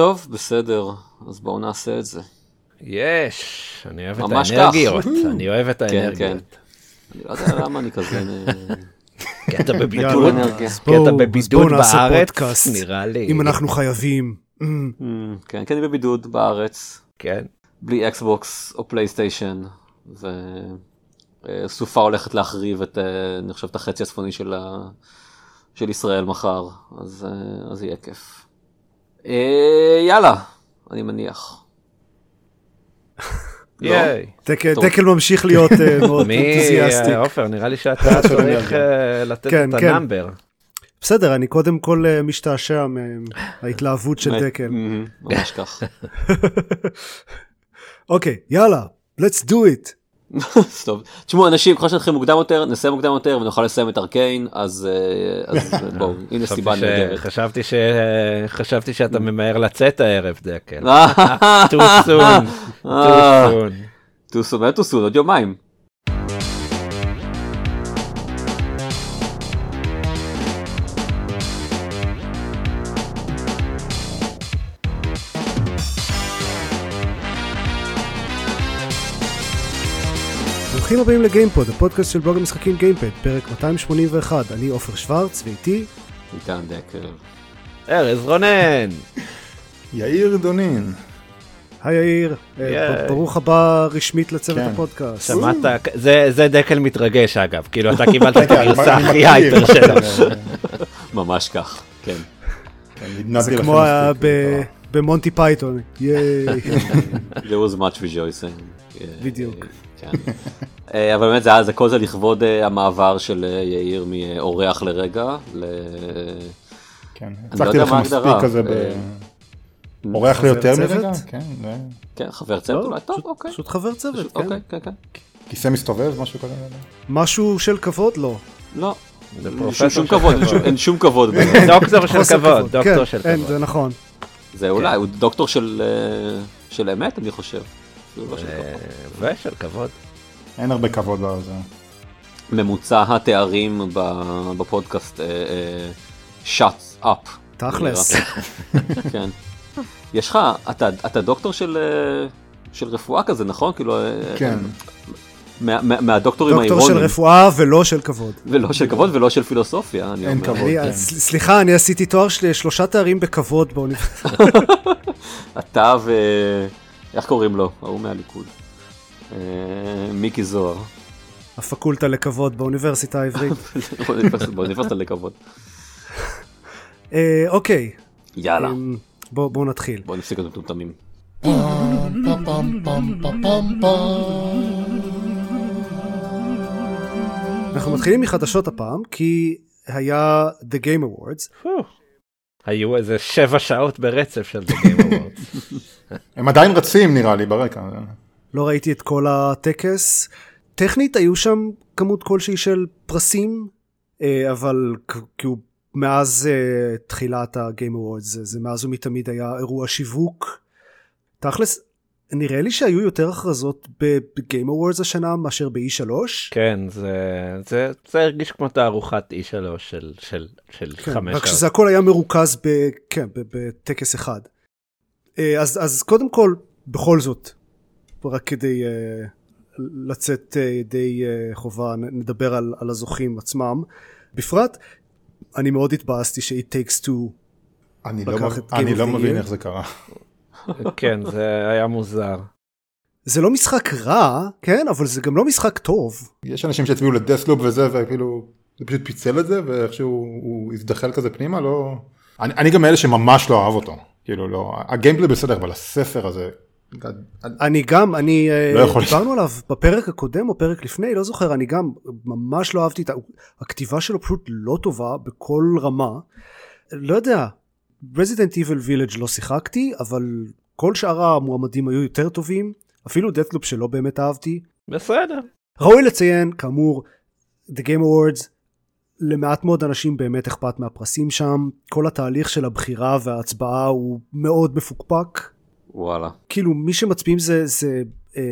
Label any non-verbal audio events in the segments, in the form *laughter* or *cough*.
טוב, בסדר, אז בואו נעשה את זה. יש, אני אוהב את האנרגיות. *laughs* אני אוהב את כן, כן. האנרגיות. אני לא יודע למה אני כזה... כי אתה נטול בבידוד, כי אתה אז בבידוד בארץ. נראה לי. אם אנחנו חייבים. Mm, אמ, כן, כי אני בבידוד בארץ, כן. בלי אקסבוקס או פלייסטיישן, וסופה הולכת להחריב את, אה, אני חושב, את החצי הצפוני של, ישראל מחר, אז, אה, אז יהיה כיף. אה, יאללה, אני מניח. *laughs* לא? דקל- ממשיך להיות אה, *laughs* מאוד מי, אנתוזיאסטי. אה, עופר, נראה לי שאתה *laughs* צריך אה, לתת כן, את כן. ה number. בסדר, אני קודם כל משתעשע מההתלהבות של דקל. ממש כך. אוקיי, יאללה, let's do it. *laughs* טוב, תשמעו אנשים, ככל שנתחיל מוקדם יותר, נסיים מוקדם יותר ונוכל לסיים את ארקיין, אז אה, אז *laughs* בואו, הנה סיבה נהדרת. חשבתי ש- חשבתי שאתה *laughs* ממהר לצאת הערב, דקל. too soon, too אה. soon. טוסו, באמת טוסו, עוד יומיים. ברוכים הבאים לגיימפוד, הפודקאסט של בלוג המשחקים גיימפד, פרק 281, אני עופר שוורץ ואיתי איתן דקל. ארז רונן. יאיר דונין. היי יאיר, אה. ברוך הבא רשמית לצוות כן. הפודקאסט. שמעת? זה זה דקל מתרגש אגב, כאילו אתה *laughs* קיבלת את כן, הגרסה הכי. hyper שלו. *laughs* ממש כך, כן. כן, זה כמו היה ב- במונטי פייתון, *laughs* yay. There was much rejoicing. אה, בדיוק. אה, אבל באמת זה היה, זה כל זה לכבוד אה, המעבר של אה, יאיר מאורח לרגע, ל... כן, לא הצלחתי מה מספיק. כזה ב... אורח ליותר? מרגע? כן. כן, חבר צוות לא, אולי, טוב, פשוט- אוקיי. פשוט חבר צוות, כן. אוקיי, כן, כן. כיסא מסתובב, משהו כזה? משהו של כבוד? לא. לא, שום- כבוד, אין שום- כבוד. *laughs* דוקטור של כבוד, דוקטור כן, של כבוד. זה נכון. זה אולי, הוא דוקטור של של אמת, אני חושב. לא ושל כבוד. אין הרבה כבוד בזה. ממוצע התארים ב- בפודקאסט, אה, אה, shots up. תכלס. *laughs* כן. יש לך, אתה, אתה דוקטור של, אה, של רפואה כזה, נכון? כאילו, אה, כן. מה, מה, מהדוקטורים דוקטור של האירונים. רפואה ולא של כבוד. ולא של כבוד ולא של פילוסופיה, אני אין אומר. כבוד. אני- כן. אז סליחה, אני עשיתי תואר של שלושה תארים בכבוד באוניברסיטה. *laughs* אתה ו... איך קוראים לו? ההוא מהליכוד. אה, מיקי זוהר. הפקולטה לכבוד באוניברסיטה העברית. באוניברסיטה- לכבוד. *laughs* אה, אוקיי, יאללה, אמ, בואו בואו נתחיל. בוא נפסיק את המטומטמים. אנחנו מתחילים מחדשות הפעם, כי היה The Game Awards. היו איזה שבע שעות ברצף של The Game Awards. *laughs* הם עדיין רצים נראה לי ברקע. לא ראיתי את כל הטקס. טכנית היו שם כמות כלשהי של פרסים, אה, אבל כאילו מאז אה, תחילת ה-Game Awards, זה, זה מאז ומתמיד היה אירוע שיווק. תכלס, נראה לי שהיו יותר הכרזות ב-Game Awards השנה מאשר ב-E3. כן, זה, זה, זה הרגיש כמו תערוכת E3 של, של, של כן, חמש רק. שזה הכל היה מרוכז ב, כן, בטקס אחד. אה, אז, אז קודם כל, בכל זאת, רק כדי uh, לצאת uh, ידי uh, חובה, נ- נדבר על, על הזוכים עצמם. בפרט, אני מאוד התבאסתי ש-It Takes Two, אני לא אני לא מבין. איך זה קרה. כן, זה היה מוזר. זה לא משחק רע, כן, אבל זה גם לא משחק טוב. יש אנשים שהצביעו לדסלופ וזה וכאילו זה פשוט פיצל את זה ואיכשהו הוא הזדחל כזה פנימה לא. אני, אני גם מאלה שממש לא אהב אותו כאילו לא הגיימפלי בסדר אבל הספר הזה. אני גם, אני, אה, לא יכול. דיברנו עליו בפרק הקודם או פרק לפני, לא זוכר, אני גם ממש לא אהבתי את ה... הכתיבה שלו פשוט לא טובה בכל רמה. לא יודע, Resident Evil Village לא שיחקתי, אבל כל שאר המועמדים היו יותר טובים, אפילו Deathloop שלא באמת אהבתי. בסדר. ראוי לציין, כאמור, The Game Awards, למעט מאוד אנשים באמת אכפת מהפרסים שם, כל התהליך של הבחירה וההצבעה הוא מאוד מפוקפק. וואלה. כאילו מי שמצביעים זה, זה אה,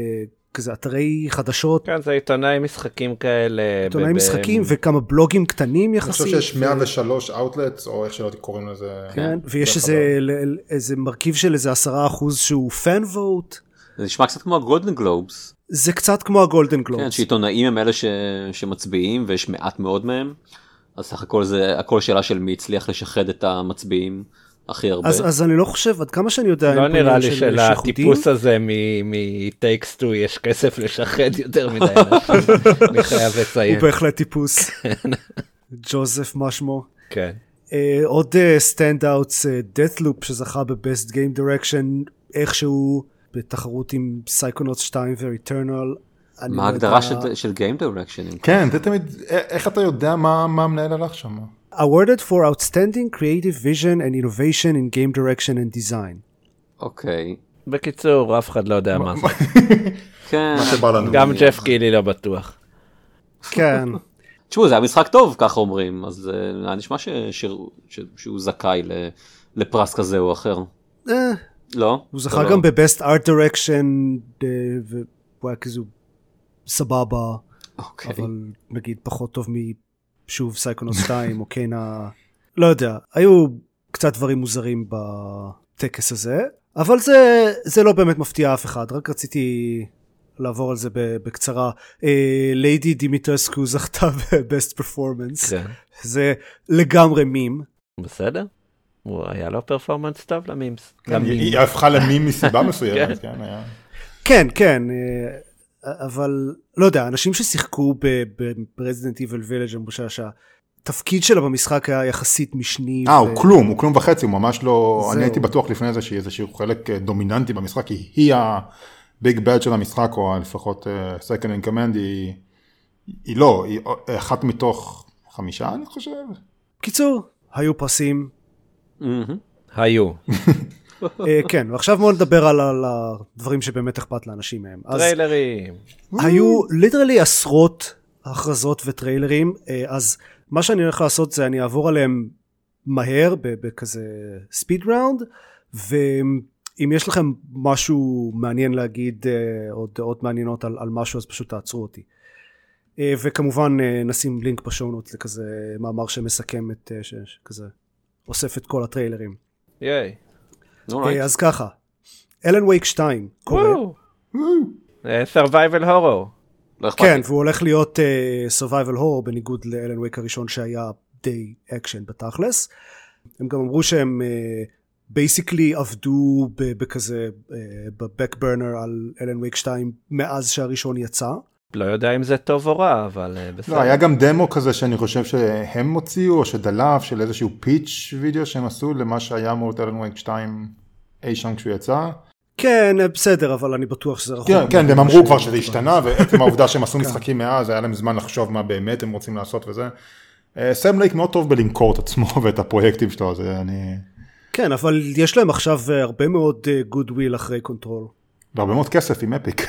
כזה אתרי חדשות, כן, זה עיתונאי משחקים כאלה. עיתונאי ב- משחקים וכמה בלוגים קטנים אני יחסית. חושב שיש 103 outlets, או איך שלא קוראים לזה. כן, ויש איזה, ל- איזה מרכיב של איזה עשרה אחוז שהוא פן ווט. זה נשמע קצת כמו הגולדן גלובס. זה קצת כמו הגולדן כן, גלובס. שעיתונאים הם אלה ש... שמצביעים ויש מעט מאוד מהם. אז סך הכל זה הכל שאלה של מי הצליח לשחד את המצביעים הכי הרבה. אז, אז אני לא חושב, עד כמה שאני יודע, לא נראה לי שלטיפוס. הזה מ-It Takes 2 יש כסף לשחד יותר מדי *laughs* אנשים, אני חייב לציין. הוא בהחלט טיפוס. ג'וזף מה שמו. כן. אה, עוד stand outs, Deathloop שזכה ב-best game direction איכשהו בתחרות עם Psychonauts 2 ו-Returnal. אני מה לא ההגדרה. של, של Game Direction? כן, זה תמיד, איך אתה יודע מה מה המנהל הלך שם? Awarded for outstanding creative vision and innovation in game direction and design. אוקיי. בקיצור, אף אחד לא יודע מה זה. כן. מה שבא לנו. גם ג'ף קיילי לא בטוח. כן. *laughs* תשמעו זה היה משחק טוב ככה אומרים אז אה, היה נשמע ש... ש... ש... שהוא זכאי ל... לפרס כזה או אחר. אה, לא? הוא זכה לא. גם ב-best art direction אה, והוא היה כזה סבבה, אוקיי. אבל נגיד פחות טוב משוב סייקונוס 2 או Kena, לא יודע, היו קצת דברים מוזרים בטקס הזה, אבל זה, זה לא באמת מפתיע אף אחד, רק רציתי לעבור על זה בקצרה. אה, ליידי דימיטרסקו זכתה ב-best performance, כן. זה לגמרי מים. בסדר? הוא היה לו פרפורמנס טוב למימס. כן, למים. היא הפכה למים מסיבה *laughs* מסוימת, כן, היה. כן, כן, אה, אבל לא יודע, אנשים ששיחקו ברזידנט איבל וילג' אמרו שה- שהתפקיד שלה במשחק היה יחסית משני. אה, ו- הוא כלום, הוא כלום וחצי, הוא ממש לא, זהו. אני הייתי בטוח לפני זה שהיא איזשהו חלק אה, דומיננטי במשחק, כי היא הביג בד של המשחק, או לפחות אה, second in command, היא, היא לא, היא אחת מתוך חמישה, אני חושב. קיצור, היו פרסים. מהמם. היו. *laughs* אה, כן, ועכשיו בואו נדבר על, על הדברים שבאמת אכפת לאנשים מהם. טריילרים. היו literally עשרות הכרזות וטריילרים, אה, אז מה שאני הולך לעשות זה אני אעבור עליהם מהר בכזה speed round, ואם יש לכם משהו מעניין להגיד אה, או דעות מעניינות על, על משהו אז פשוט תעצרו אותי. וכמובן נשים לינק בשואונות לכזה מאמר שמסכם את, שכזה אוסף את כל הטריילרים. ייי. אה, אז ככה, Alan Wake 2 קורה. וואו. אה, survival horror. לא אכפת כן. והוא הולך להיות uh, survival horror בניגוד ל Alan Wake הראשון שהיה די אקשן בתכלס. הם גם אמרו שהם basically uh, עבדו ב- בכזה uh, ב-back burner על Alan Wake 2 מאז שהראשון יצא. לא יודע אם זה טוב או רע, אבל אה, בסדר. לא, היה גם דמו כזה שאני חושב שהם הוציאו, או שדלף, של איזשהו pitch video שהם עשו למה שהיה אמור להיות Alan Wake 2 אי שם כשהוא יצא. כן, אה, בסדר, אבל אני בטוח שזה רחוק. כן, כן, והם ממה אמרו כבר שזה *laughs* השתנה, ועצם העובדה שהם עשו משחקים מאז, היה להם זמן לחשוב מה באמת הם רוצים לעשות וזה. אה, סם לייק מאוד טוב בלמכור את עצמו *laughs* ואת הפרויקטים שלו, זה אני... כן, אבל יש להם עכשיו אה, הרבה מאוד good will אחרי Control. והרבה מאוד כסף עם Epic.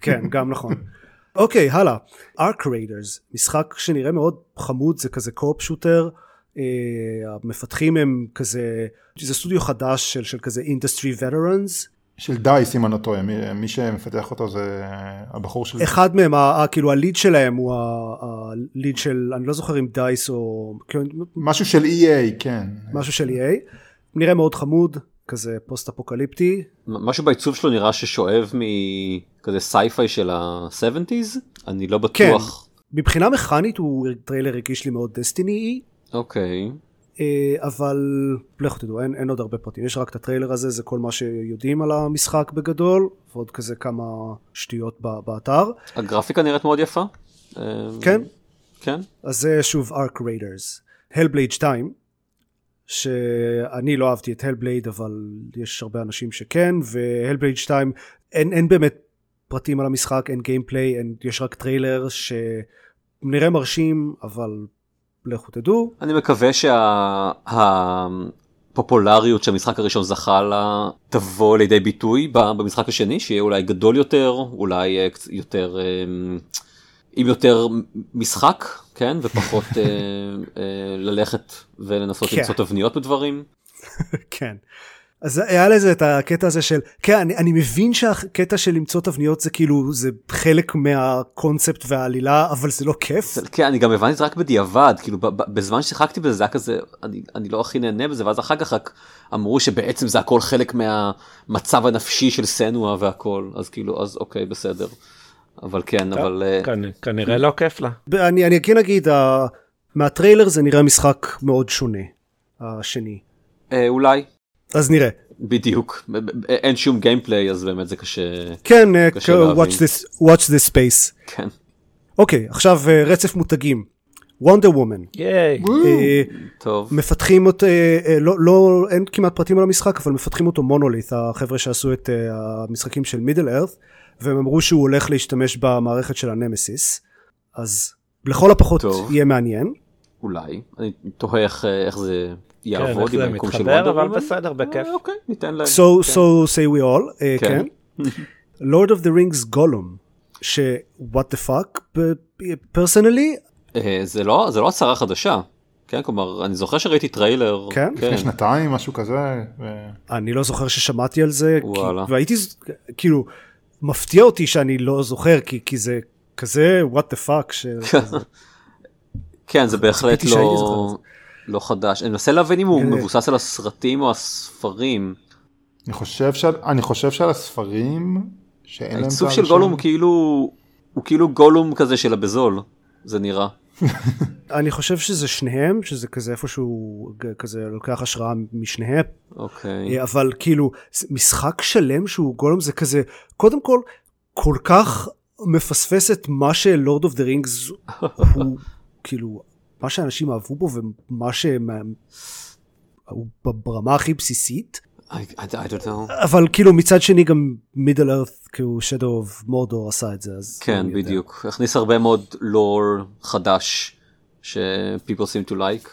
כן, גם נכון. *laughs* אוקיי, הלאה. Arc Raiders, משחק שנראה מאוד חמוד, זה כזה co-op shooter. Uh, המפתחים הם כזה, זה סטודיו חדש של, של כזה industry veterans. של DICE אם אני לא טועה, מי, מי שמפתח אותו זה הבחור של... אחד מהם, ה, ה, כאילו ה-lead שלהם הוא ה-lead של, אני לא זוכר אם DICE או משהו של EA, כן. משהו של EA. נראה מאוד חמוד, כזה פוסט אפוקליפטי. משהו בעיצוב שלו נראה ששואב מכזה sci-fi של ה-70's? אני לא כן, בטוח. מבחינה מכנית הוא טריילר הרגיש לי מאוד Destiny אוקיי. אה, אבל לכו תדעו אין, אין עוד הרבה פרטים יש רק את הטריילר הזה זה כל מה שיודעים על המשחק בגדול ועוד כזה כמה שטויות באתר הגרפיקה נראית מאוד יפה. אה, כן כן. אז זה שוב Arc Raiders Hellblade 2 שאני לא אהבתי את Hellblade אבל יש הרבה אנשים שכן ו-Hellblade 2 אין, אין באמת פרטים על המשחק אין gameplay אין, יש רק טריילר שנראה מרשים אבל לכו תדעו. אני מקווה שהפופולריות שהמשחק הראשון זכה לה תבוא לידי ביטוי במשחק השני שיהיה אולי גדול יותר אולי אה, יותר אה, עם יותר משחק כן ופחות אה, אה, ללכת ולנסות כן. למצוא תבניות בדברים. *laughs* כן. אז היה לזה את הקטע הזה של, כן, אני, אני מבין שהקטע של למצוא תבניות זה כאילו, זה חלק מהקונספט והעלילה, אבל זה לא כיף. זה- כן, אני גם הבנתי את זה רק בדיעבד, כאילו בזמן ששיחקתי בזה זה היה כזה, אני, אני לא הכי נהנה בזה, ואז אחר כך רק אמרו שבעצם זה הכל חלק מהמצב הנפשי של סנואה והכל, אז כאילו, אז אוקיי, בסדר. אבל כן, אבל... אה, כנ- כנראה לא כיף לה. אני, אני כן אגיד, ה- מהטריילר זה נראה משחק מאוד שונה, השני. אה, אולי, אז נראה. בדיוק, אין שום גיימפליי, אז באמת זה קשה, כן, אה, קשה להבין. watch this, watch this space. כן. אוקיי, עכשיו אה, רצף מותגים. וונדר וומן. ייי. אה, טוב, מפתחים אותו, אה, אה, לא, לא, אין כמעט פרטים על המשחק, אבל מפתחים אותו מונולית', החבר'ה שעשו את אה, המשחקים של Middle Earth, והם אמרו שהוא הולך להשתמש במערכת של ה-Nemesis, אז לכל הפחות טוב. יהיה מעניין. אולי, אני תוהה איך, אה, איך זה כן, יעבוד איך עם המיקום של Wonder אבל Woman. בסדר, בכיף. אה, אוקיי, ניתן להם. So, כן. so say we all, אה, כן. כן. *laughs* Lord of the Rings Gollum, ש- what the fuck, personally, אה, זה לא זה לא הצהרה חדשה כן כלומר אני זוכר שראיתי טריילר כן? לפני שנתיים, משהו כזה. ו- אני לא זוכר ששמעתי על זה, כי, וואלה. והייתי, ז- כאילו, מפתיע אותי שאני לא זוכר, כי, כי זה כזה what the fuck, ש... *laughs* כן זה בהחלט לא לא חדש אני מנסה להבין אם הוא אה. מבוסס על הסרטים או הספרים אני חושב שעל- אני חושב שעל הספרים, שאין להם העיצוב של. גולום הוא כאילו הוא כאילו גולום כזה של הבזול זה נראה *laughs* אני חושב שזה שניהם, שזה כזה איפשהו, כזה לוקח השראה משניהם, אוקיי. אה, אבל כאילו, משחק שלם שהוא גולום זה כזה, קודם כל, כל כך מפספס את מה שלורד אוף דה רינגס הוא, *laughs* כאילו, מה שאנשים אהבו בו ומה שהם... הוא ברמה הכי בסיסית, I, I, I don't know אבל כאילו מצד שני גם מידל ארת כאילו shadow of mordor עשה את זה אז כן. בדיוק הכניס הרבה מאוד לור חדש ש people seem to like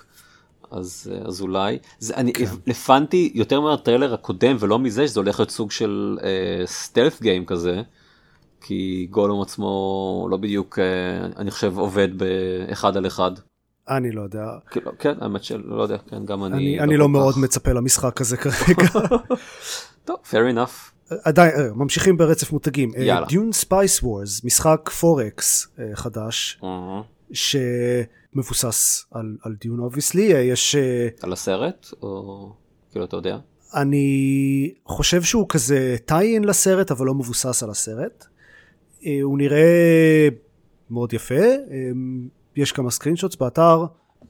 אז אז אולי זה אני כן. הבנתי יותר מהטריילר הקודם ולא מזה שזה הולך להיות סוג של סטלף גיים כזה. כי גולום עצמו לא בדיוק אה, אני חושב עובד באחד על אחד. אני לא יודע. כאילו, כן האמת שלא יודע כן גם אני אני, לא כך- מאוד מצפה למשחק הזה כרגע. *laughs* טוב fair enough. עדיין אה, ממשיכים ברצף מותגים. יאללה. Dune Spice Wars משחק 4X חדש אה, שמבוסס על, על Dune obviously יש אה, על הסרט או כאילו אתה יודע? אני חושב שהוא כזה tie-in לסרט אבל לא מבוסס על הסרט. אה, הוא נראה מאוד יפה, אה, יש כמה screenshots באתר,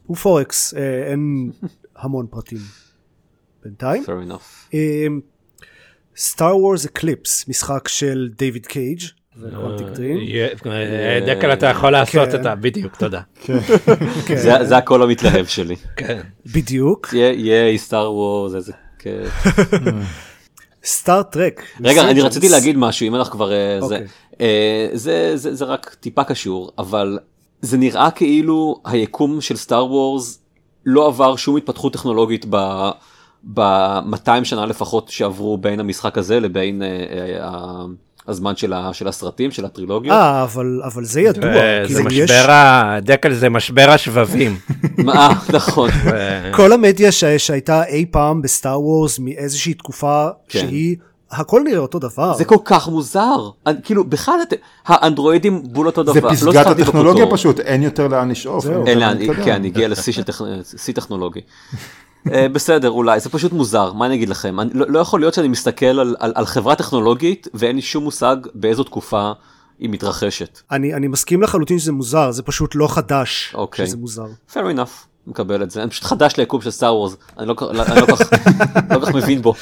הוא 4X, אה, אין המון פרטים בינתיים. Star Wars Eclipse, משחק של דיוויד קייג' ו-Quantic Dream. אה, דקל אתה יכול לעשות כן. את ה... בדיוק, תודה. כן. זה זה הקול המתלהב שלי. כן. בדיוק. ייי Star Wars איזה כיף. Star Trek. רגע אני רציתי להגיד משהו אם אנחנו כבר אה, זה אוקיי. זה זה זה רק טיפה קשור אבל זה נראה כאילו היקום של סטאר וורס לא עבר שום התפתחות טכנולוגית ב... ב-200 שנה לפחות שעברו בין המשחק הזה לבין אה, אה, הזמן של, ה, של הסרטים של הטרילוגיות. אה, אבל, אבל זה ידוע. אה, זה כאילו, יש- משבר ה... דקל זה משבר השבבים. *laughs* אה, נכון. כל המדיה ש... שהייתה אי פעם בסטאר וורס מאיזושהי תקופה כן. שהיא, הכל נראה אותו דבר. זה כל כך מוזר. כאילו בכלל את- האנדרואידים בול אותו דבר. זה לא פסגת הזכרתי הטכנולוגיה. פשוט, אין יותר לאן לשאוף. זהו. אין לאן. כן, הגיע לשיא של טכ- שיא טכנולוגי. אה, בסדר, אולי, זה פשוט מוזר, מה אני אגיד לכם? אני, לא, לא יכול להיות שאני מסתכל על, על, על חברה טכנולוגית ואין לי שום מושג באיזו תקופה היא מתרחשת. אני, אני מסכים לחלוטין שזה מוזר, זה פשוט לא חדש אוקיי. שזה מוזר. fair enough, מקבל את זה. אני פשוט חדש ליקום של סטאר וורס, אני לא, כל- אני לא כל כך לא כך מבין בו.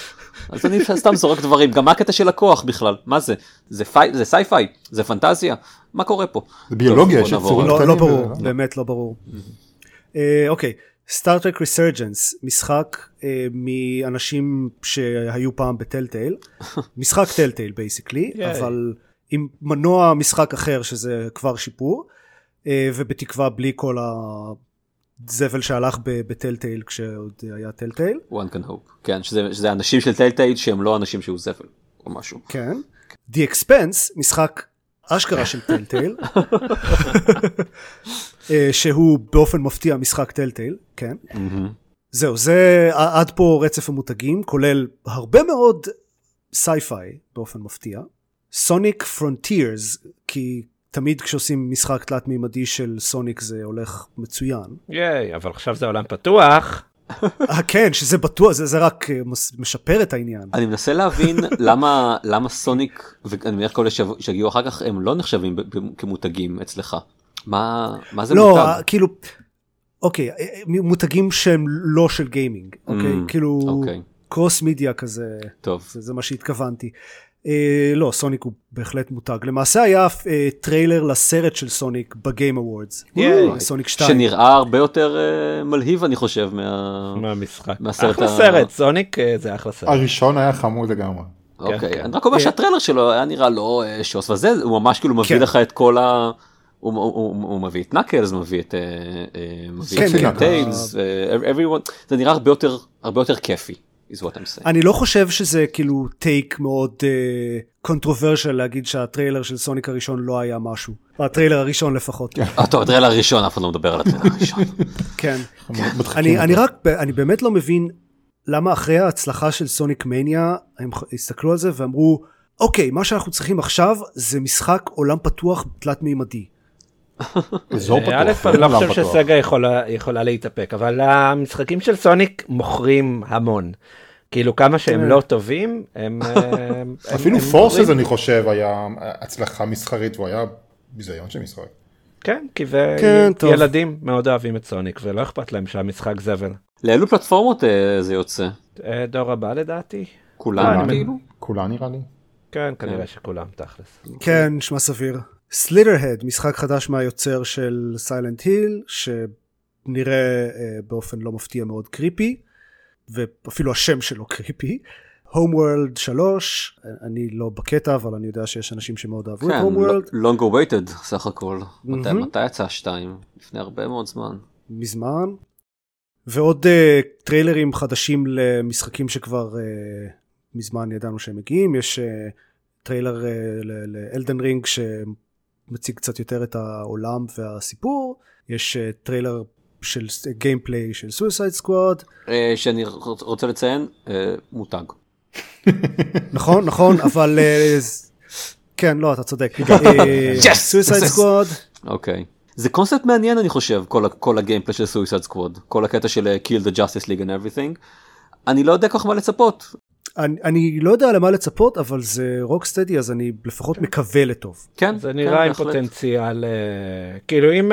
אז אני *laughs* סתם זורק דברים, גם מה הקטע של הכוח בכלל? מה זה? זה, פי, זה sci-fi? זה פנטזיה? מה קורה פה? זה ביולוגיה, יש יצורים. לא, לא קטנים ברור, ו- באמת לא ברור. אה, אוקיי, Star Trek Resurgence, משחק אה, מאנשים שהיו פעם בטלטייל, *laughs* משחק טלטייל basically. אבל עם מנוע משחק אחר שזה כבר שיפור, אה, ובתקווה בלי כל הזבל שהלך ב- בטלטייל כשעוד היה טלטייל. one can hope. כן, שזה, שזה אנשים של טלטייל שהם לא אנשים שהוא זפל או משהו. כן. The Expanse, משחק אשכרה של טלטייל, *laughs* אה, שהוא באופן מפתיע משחק טלטייל, כן. זהו, זה עד פה רצף המותגים, כולל הרבה מאוד סייפיי באופן מפתיע. סוניק פרונטירס, כי תמיד כשעושים משחק תלת מימדי של סוניק זה הולך מצוין. ייי, אבל עכשיו זה עולם פתוח. *laughs* אה, כן, שזה בטוח, זה, זה רק אה, משפר את העניין. אני מנסה להבין *laughs* למה למה סוניק ואני מניח כל אלה שיגיעו אחר כך הם לא נחשבים ב- ב- כמותגים אצלך. מה מה זה לא, מותג? אה, כאילו, אוקיי, אה, מותגים שהם לא של גיימינג, אוקיי? Mm, כאילו, אוקיי. קרוס מידיה כזה, טוב. זה, זה מה שהתכוונתי. אה, לא, סוניק הוא בהחלט מותג. למעשה היה אה, טריילר לסרט של סוניק בגיים אוורדס. ייי. סוניק 2. שנראה הרבה יותר אה, מלהיב אני חושב מה... מהמשחק. מהסרט אחלה ה- סרט, סוניק אה, זה אחלה סרט. הראשון היה חמוד לגמרי. אוקיי, כן. אני רק אומר כן. שהטריילר שלו היה נראה לא אה, שוס וזה, הוא ממש כאילו מביא כן. לך את כל ה... הוא, הוא, הוא, הוא מביא את נקלס, מביא את, אה, אה, מביא כן, את כן. טיילס, אה, everyone, זה נראה הרבה יותר, הרבה יותר כיפי, is what I'm saying. אני לא חושב שזה כאילו take מאוד controversial להגיד שהטריילר של סוניק הראשון לא היה משהו. הטריילר הראשון לפחות. *laughs* אה, טוב, הטריילר הראשון, אף אחד לא מדבר על הטריילר הראשון. *laughs* כן. אני, רק, אני באמת לא מבין למה אחרי ההצלחה של סוניק מניה, הם הסתכלו על זה ואמרו, אוקיי, מה שאנחנו צריכים עכשיו זה משחק עולם פתוח תלת מימדי. אזור אה, א', פתוח. אני לא חושב. שסגה יכולה- להתאפק, אבל המשחקים של סוניק מוכרים המון. כאילו כמה שהם כן. לא טובים, הם... אה, *laughs* אפילו פורסס. אני חושב היה הצלחה מסחרית והוא היה ביזיון של משחק. כן, כי זה כן, טוב. ילדים מאוד אוהבים את סוניק ולא אכפת להם שהמשחק זבל. לאילו פלטפורמות אה, זה יוצא? אה, דור הבא לדעתי? כולם אני- כאילו? נראה לי. כן, כנראה שכולם תכלס. כן, נשמע סביר. סלידרהד, משחק חדש מהיוצר של סיילנט היל, שנראה אה, באופן לא מפתיע מאוד קריפי, ואפילו השם שלו קריפי. הומוורלד 3, אני לא בקטע, אבל אני יודע שיש אנשים שמאוד אהבו את כן, הומוורלד, long awaited סך הכל. מתי- מהמם. מתי יצא השתיים? לפני הרבה מאוד זמן. מזמן. ועוד uh, טריילרים חדשים למשחקים שכבר uh, מזמן ידענו שהם מגיעים. יש uh, טריילר uh, לאלדן רינג שמציג קצת יותר את העולם והסיפור. יש uh, טריילר של gameplay של Suicide Squad. אה, שאני רוצ- רוצה לציין, אה, מותג. נכון, נכון, *laughs* אבל... כן, לא, אתה צודק. *laughs* Suicide! Squad. אוקיי. זה קונספט מעניין אני חושב, כל, ה- כל ה gameplay של Suicide Squad, כל הקטע של אה, kill the justice league and everything. אני לא יודע כל כך מה לצפות. אני, אני לא יודע למה לצפות, אבל זה רוקסטדי, אז אני לפחות מקווה לטוב. כן, זה כן, נראה עם בהחלט. פוטנציאל, אה, כאילו אם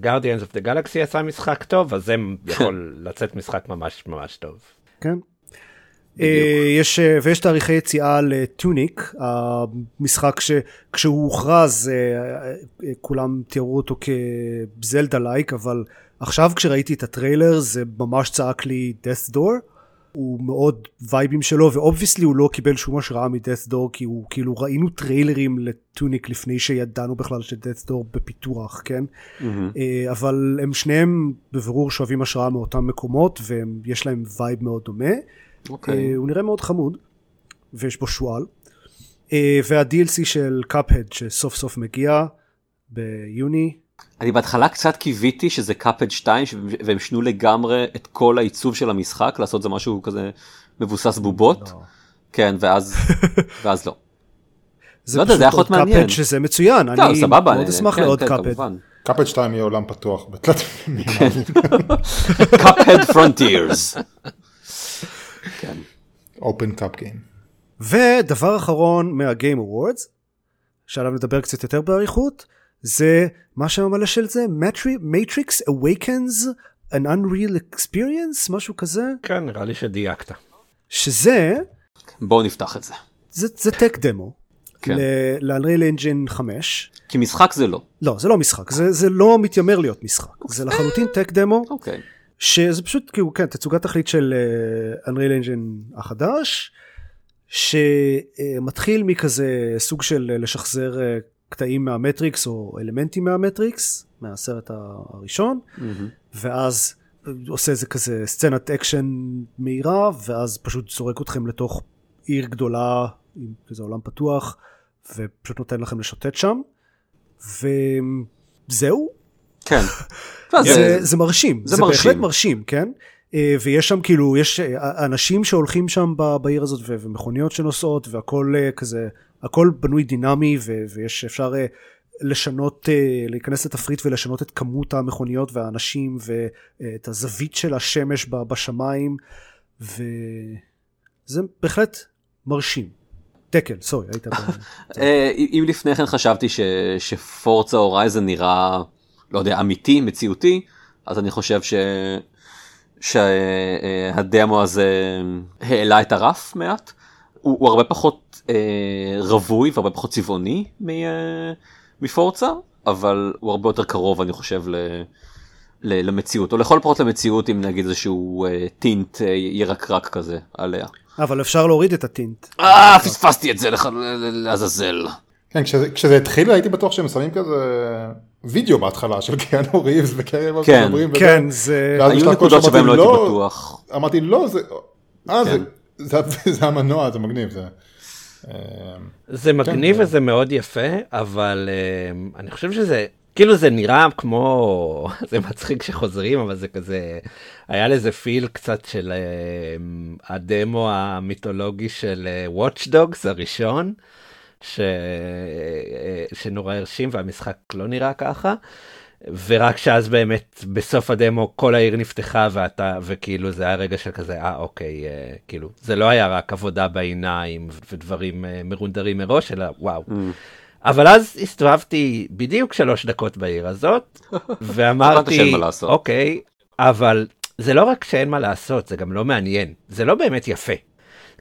Guardians of the Galaxy עשה משחק טוב, אז זה *laughs* יכול לצאת משחק ממש ממש טוב. כן. אה, יש, ויש תאריכי יציאה לטוניק, המשחק שכשהוא הוכרז כולם תיארו אותו כ Zelda like, אבל עכשיו כשראיתי את הטריילר זה ממש צעק לי Death's Door. הוא מאוד vibe-ים שלו ו obviously הוא לא קיבל שום השראה מ Death's Door כי הוא כאילו ראינו טריילרים לטוניק לפני שידענו בכלל ש Death's Door בפיתוח כן. אה, אבל הם שניהם בבירור שואבים השראה מאותם מקומות ויש להם vibe מאוד דומה אוקיי. אה, הוא נראה מאוד חמוד ויש בו שועל אה, וה-DLC של קאפהד שסוף סוף מגיע ביוני אני בהתחלה קצת קיוויתי שזה קאפהד 2 ש- והם שינו לגמרי את כל העיצוב של המשחק, לעשות זה משהו כזה מבוסס בובות. כן, ואז, *laughs* ואז לא. זה לא יודע, זה היה פשוט יכול עוד להיות מעניין. Cuphead שזה מצוין לא, אני סבבה, מאוד אשמח כן, לעוד כן, קאפהד כמובן. קאפהד 2 יהיה עולם פתוח בתלת קאפהד פרונטירס. כן. open cup game. ודבר אחרון מהגיים אוורדס, שעליו נדבר קצת יותר באריכות, זה מה שם המלא של זה? Matrix Awakens an Unreal Experience? משהו כזה? כן, נראה לי שדייקת. שזה, בואו נפתח את זה. זה, זה טק דמו. כן. ל-Unreal Engine 5. כי משחק זה לא. לא, זה לא משחק, זה, זה לא מתיימר להיות משחק. זה לחלוטין טק דמו, אוקיי. שזה פשוט כאילו, כן, תצוגת תכלית של uh, Unreal Engine החדש, שמתחיל מכזה סוג של אה, לשחזר uh, קטעים מהמטריקס או אלמנטים מהמטריקס, מהסרט הראשון, מהמם. ואז עושה איזה כזה סצנת אקשן מהירה, ואז פשוט זורק אתכם לתוך עיר גדולה עם כזה עולם פתוח, ופשוט נותן לכם לשוטט שם, וזהו, כן. *laughs* לא, זה, זה- מרשים, זה זה, מרשים. בהחלט מרשים, כן? אה, ויש שם כאילו, יש אה, אנשים שהולכים שם בעיר הזאת ומכוניות שנוסעות והכל אה, כזה, הכל בנוי דינמי ו- ויש אפשר אה, לשנות, אה, להיכנס לתפריט ולשנות את כמות המכוניות והאנשים ואת הזווית של השמש בשמיים וזה בהחלט מרשים. תקל, סורי, היית... *laughs* אה, אם לפני כן חשבתי שפורצה הורייזן נראה, לא יודע, אמיתי, מציאותי, אז אני חושב ש... שהדמו הזה העלה את הרף מעט. הוא, הוא הרבה פחות אה, רווי והרבה פחות צבעוני מ, אה, מפורצה, אבל הוא הרבה יותר קרוב אני חושב ל, ל, למציאות, או לכל פחות למציאות עם נגיד איזשהו אה, טינט אה, ירקרק כזה עליה. אבל אפשר להוריד את הטינט. אה, פספסתי את זה לח- לעזאזל. כן, כשזה, כשזה התחיל הייתי בטוח שהם שמים כזה וידאו בהתחלה של קיאנו ריבס וקרי כן. כן, זה... ואז היו נקודות שבהם לא אמרתי, הייתי בטוח. אמרתי לא זה, אה זה, כן. זה, *laughs* זה המנוע זה מגניב זה. אה, זה מגניב כן. וזה מאוד יפה, אבל uh, אני חושב שזה, כאילו זה נראה כמו, *laughs* זה מצחיק שחוזרים, אבל זה כזה, היה לזה פיל קצת של uh, הדמו המיתולוגי של uh, Watch Dogs הראשון, ש... uh, שנורא הרשים והמשחק לא נראה ככה. ורק שאז באמת בסוף הדמו כל העיר נפתחה ואתה וכאילו זה היה רגע של כזה אה אוקיי אה, כאילו זה לא היה רק עבודה בעיניים ודברים אה, מרונדרים מראש אלא וואו. Mm. אבל אז הסתובבתי בדיוק שלוש דקות בעיר הזאת *laughs* ואמרתי. אוקיי אבל זה לא רק שאין מה לעשות זה גם לא מעניין זה לא באמת יפה.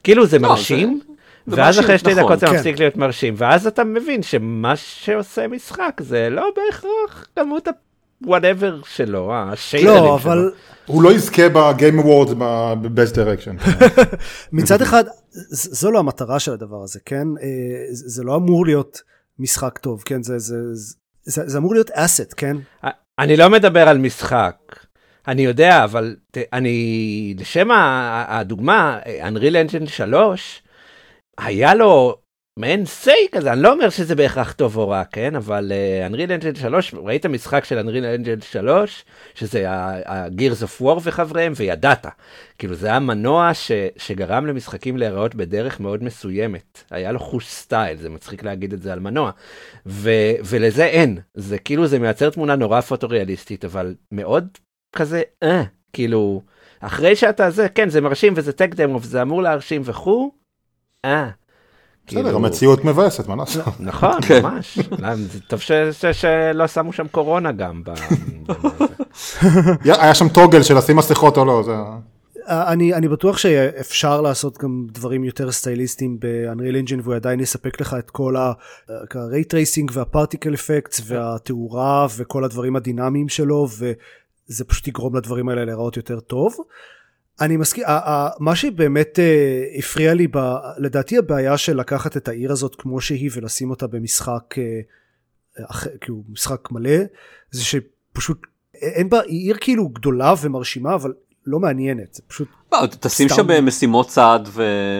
כאילו זה לא, מרשים. זה ואז אחרי שתי נכון, דקות זה כן. מפסיק להיות מרשים ואז אתה מבין שמה שעושה משחק זה לא בהכרח כמות ה-whatever שלו, השיידרים שלו. לא, אבל הוא לא יזכה בגיים אבורדס ב-best direction. *laughs* מצד אחד, זו לא המטרה של הדבר הזה, כן? אה, זה זה לא אמור להיות משחק טוב, כן? זה, זה, זה, זה, זה אמור להיות אסט, כן? אני לא מדבר על משחק. אני יודע, אבל ת, אני, לשם ה- הדוגמה, Unreal Engine 3, היה לו מעין סיי כזה, אני לא אומר שזה בהכרח טוב או רע, כן? אבל Unreal Engine 3, ראית משחק של Unreal Engine 3, שזה ה-Gears of War וחבריהם, וידעת. כאילו זה היה מנוע ש, שגרם למשחקים להיראות בדרך מאוד מסוימת. היה לו חוש סטייל, זה מצחיק להגיד את זה על מנוע. ו, ולזה אין. זה כאילו, זה מייצר תמונה נורא פוטו-ריאליסטית, אבל מאוד כזה, אה, כאילו, אחרי שאתה זה, כן, זה מרשים וזה טק דמו וזה אמור להרשים וכו', אה. בסדר, המציאות מבאסת, מה לעשות? נכון, *laughs* כן. ממש. זה טוב ש- ש- שלא שמו שם קורונה גם. היה שם טוגל של לשים מסכות או לא, זה... אה, אני, אני בטוח שאפשר לעשות גם דברים יותר סטייליסטיים ב-Unreal Engine והוא עדיין יספק לך את כל ה-ray tracing וה-particle effects והתאורה וכל הדברים הדינמיים שלו וזה פשוט יגרום לדברים האלה להיראות יותר טוב. אני מסכים, מה שבאמת אה, הפריע לי, ב, לדעתי הבעיה של לקחת את העיר הזאת כמו שהיא ולשים אותה במשחק, אה, כאילו משחק מלא, זה שפשוט אין בה, היא עיר כאילו גדולה ומרשימה אבל לא מעניינת, זה פשוט, לא, תשים. שם אה, משימות צעד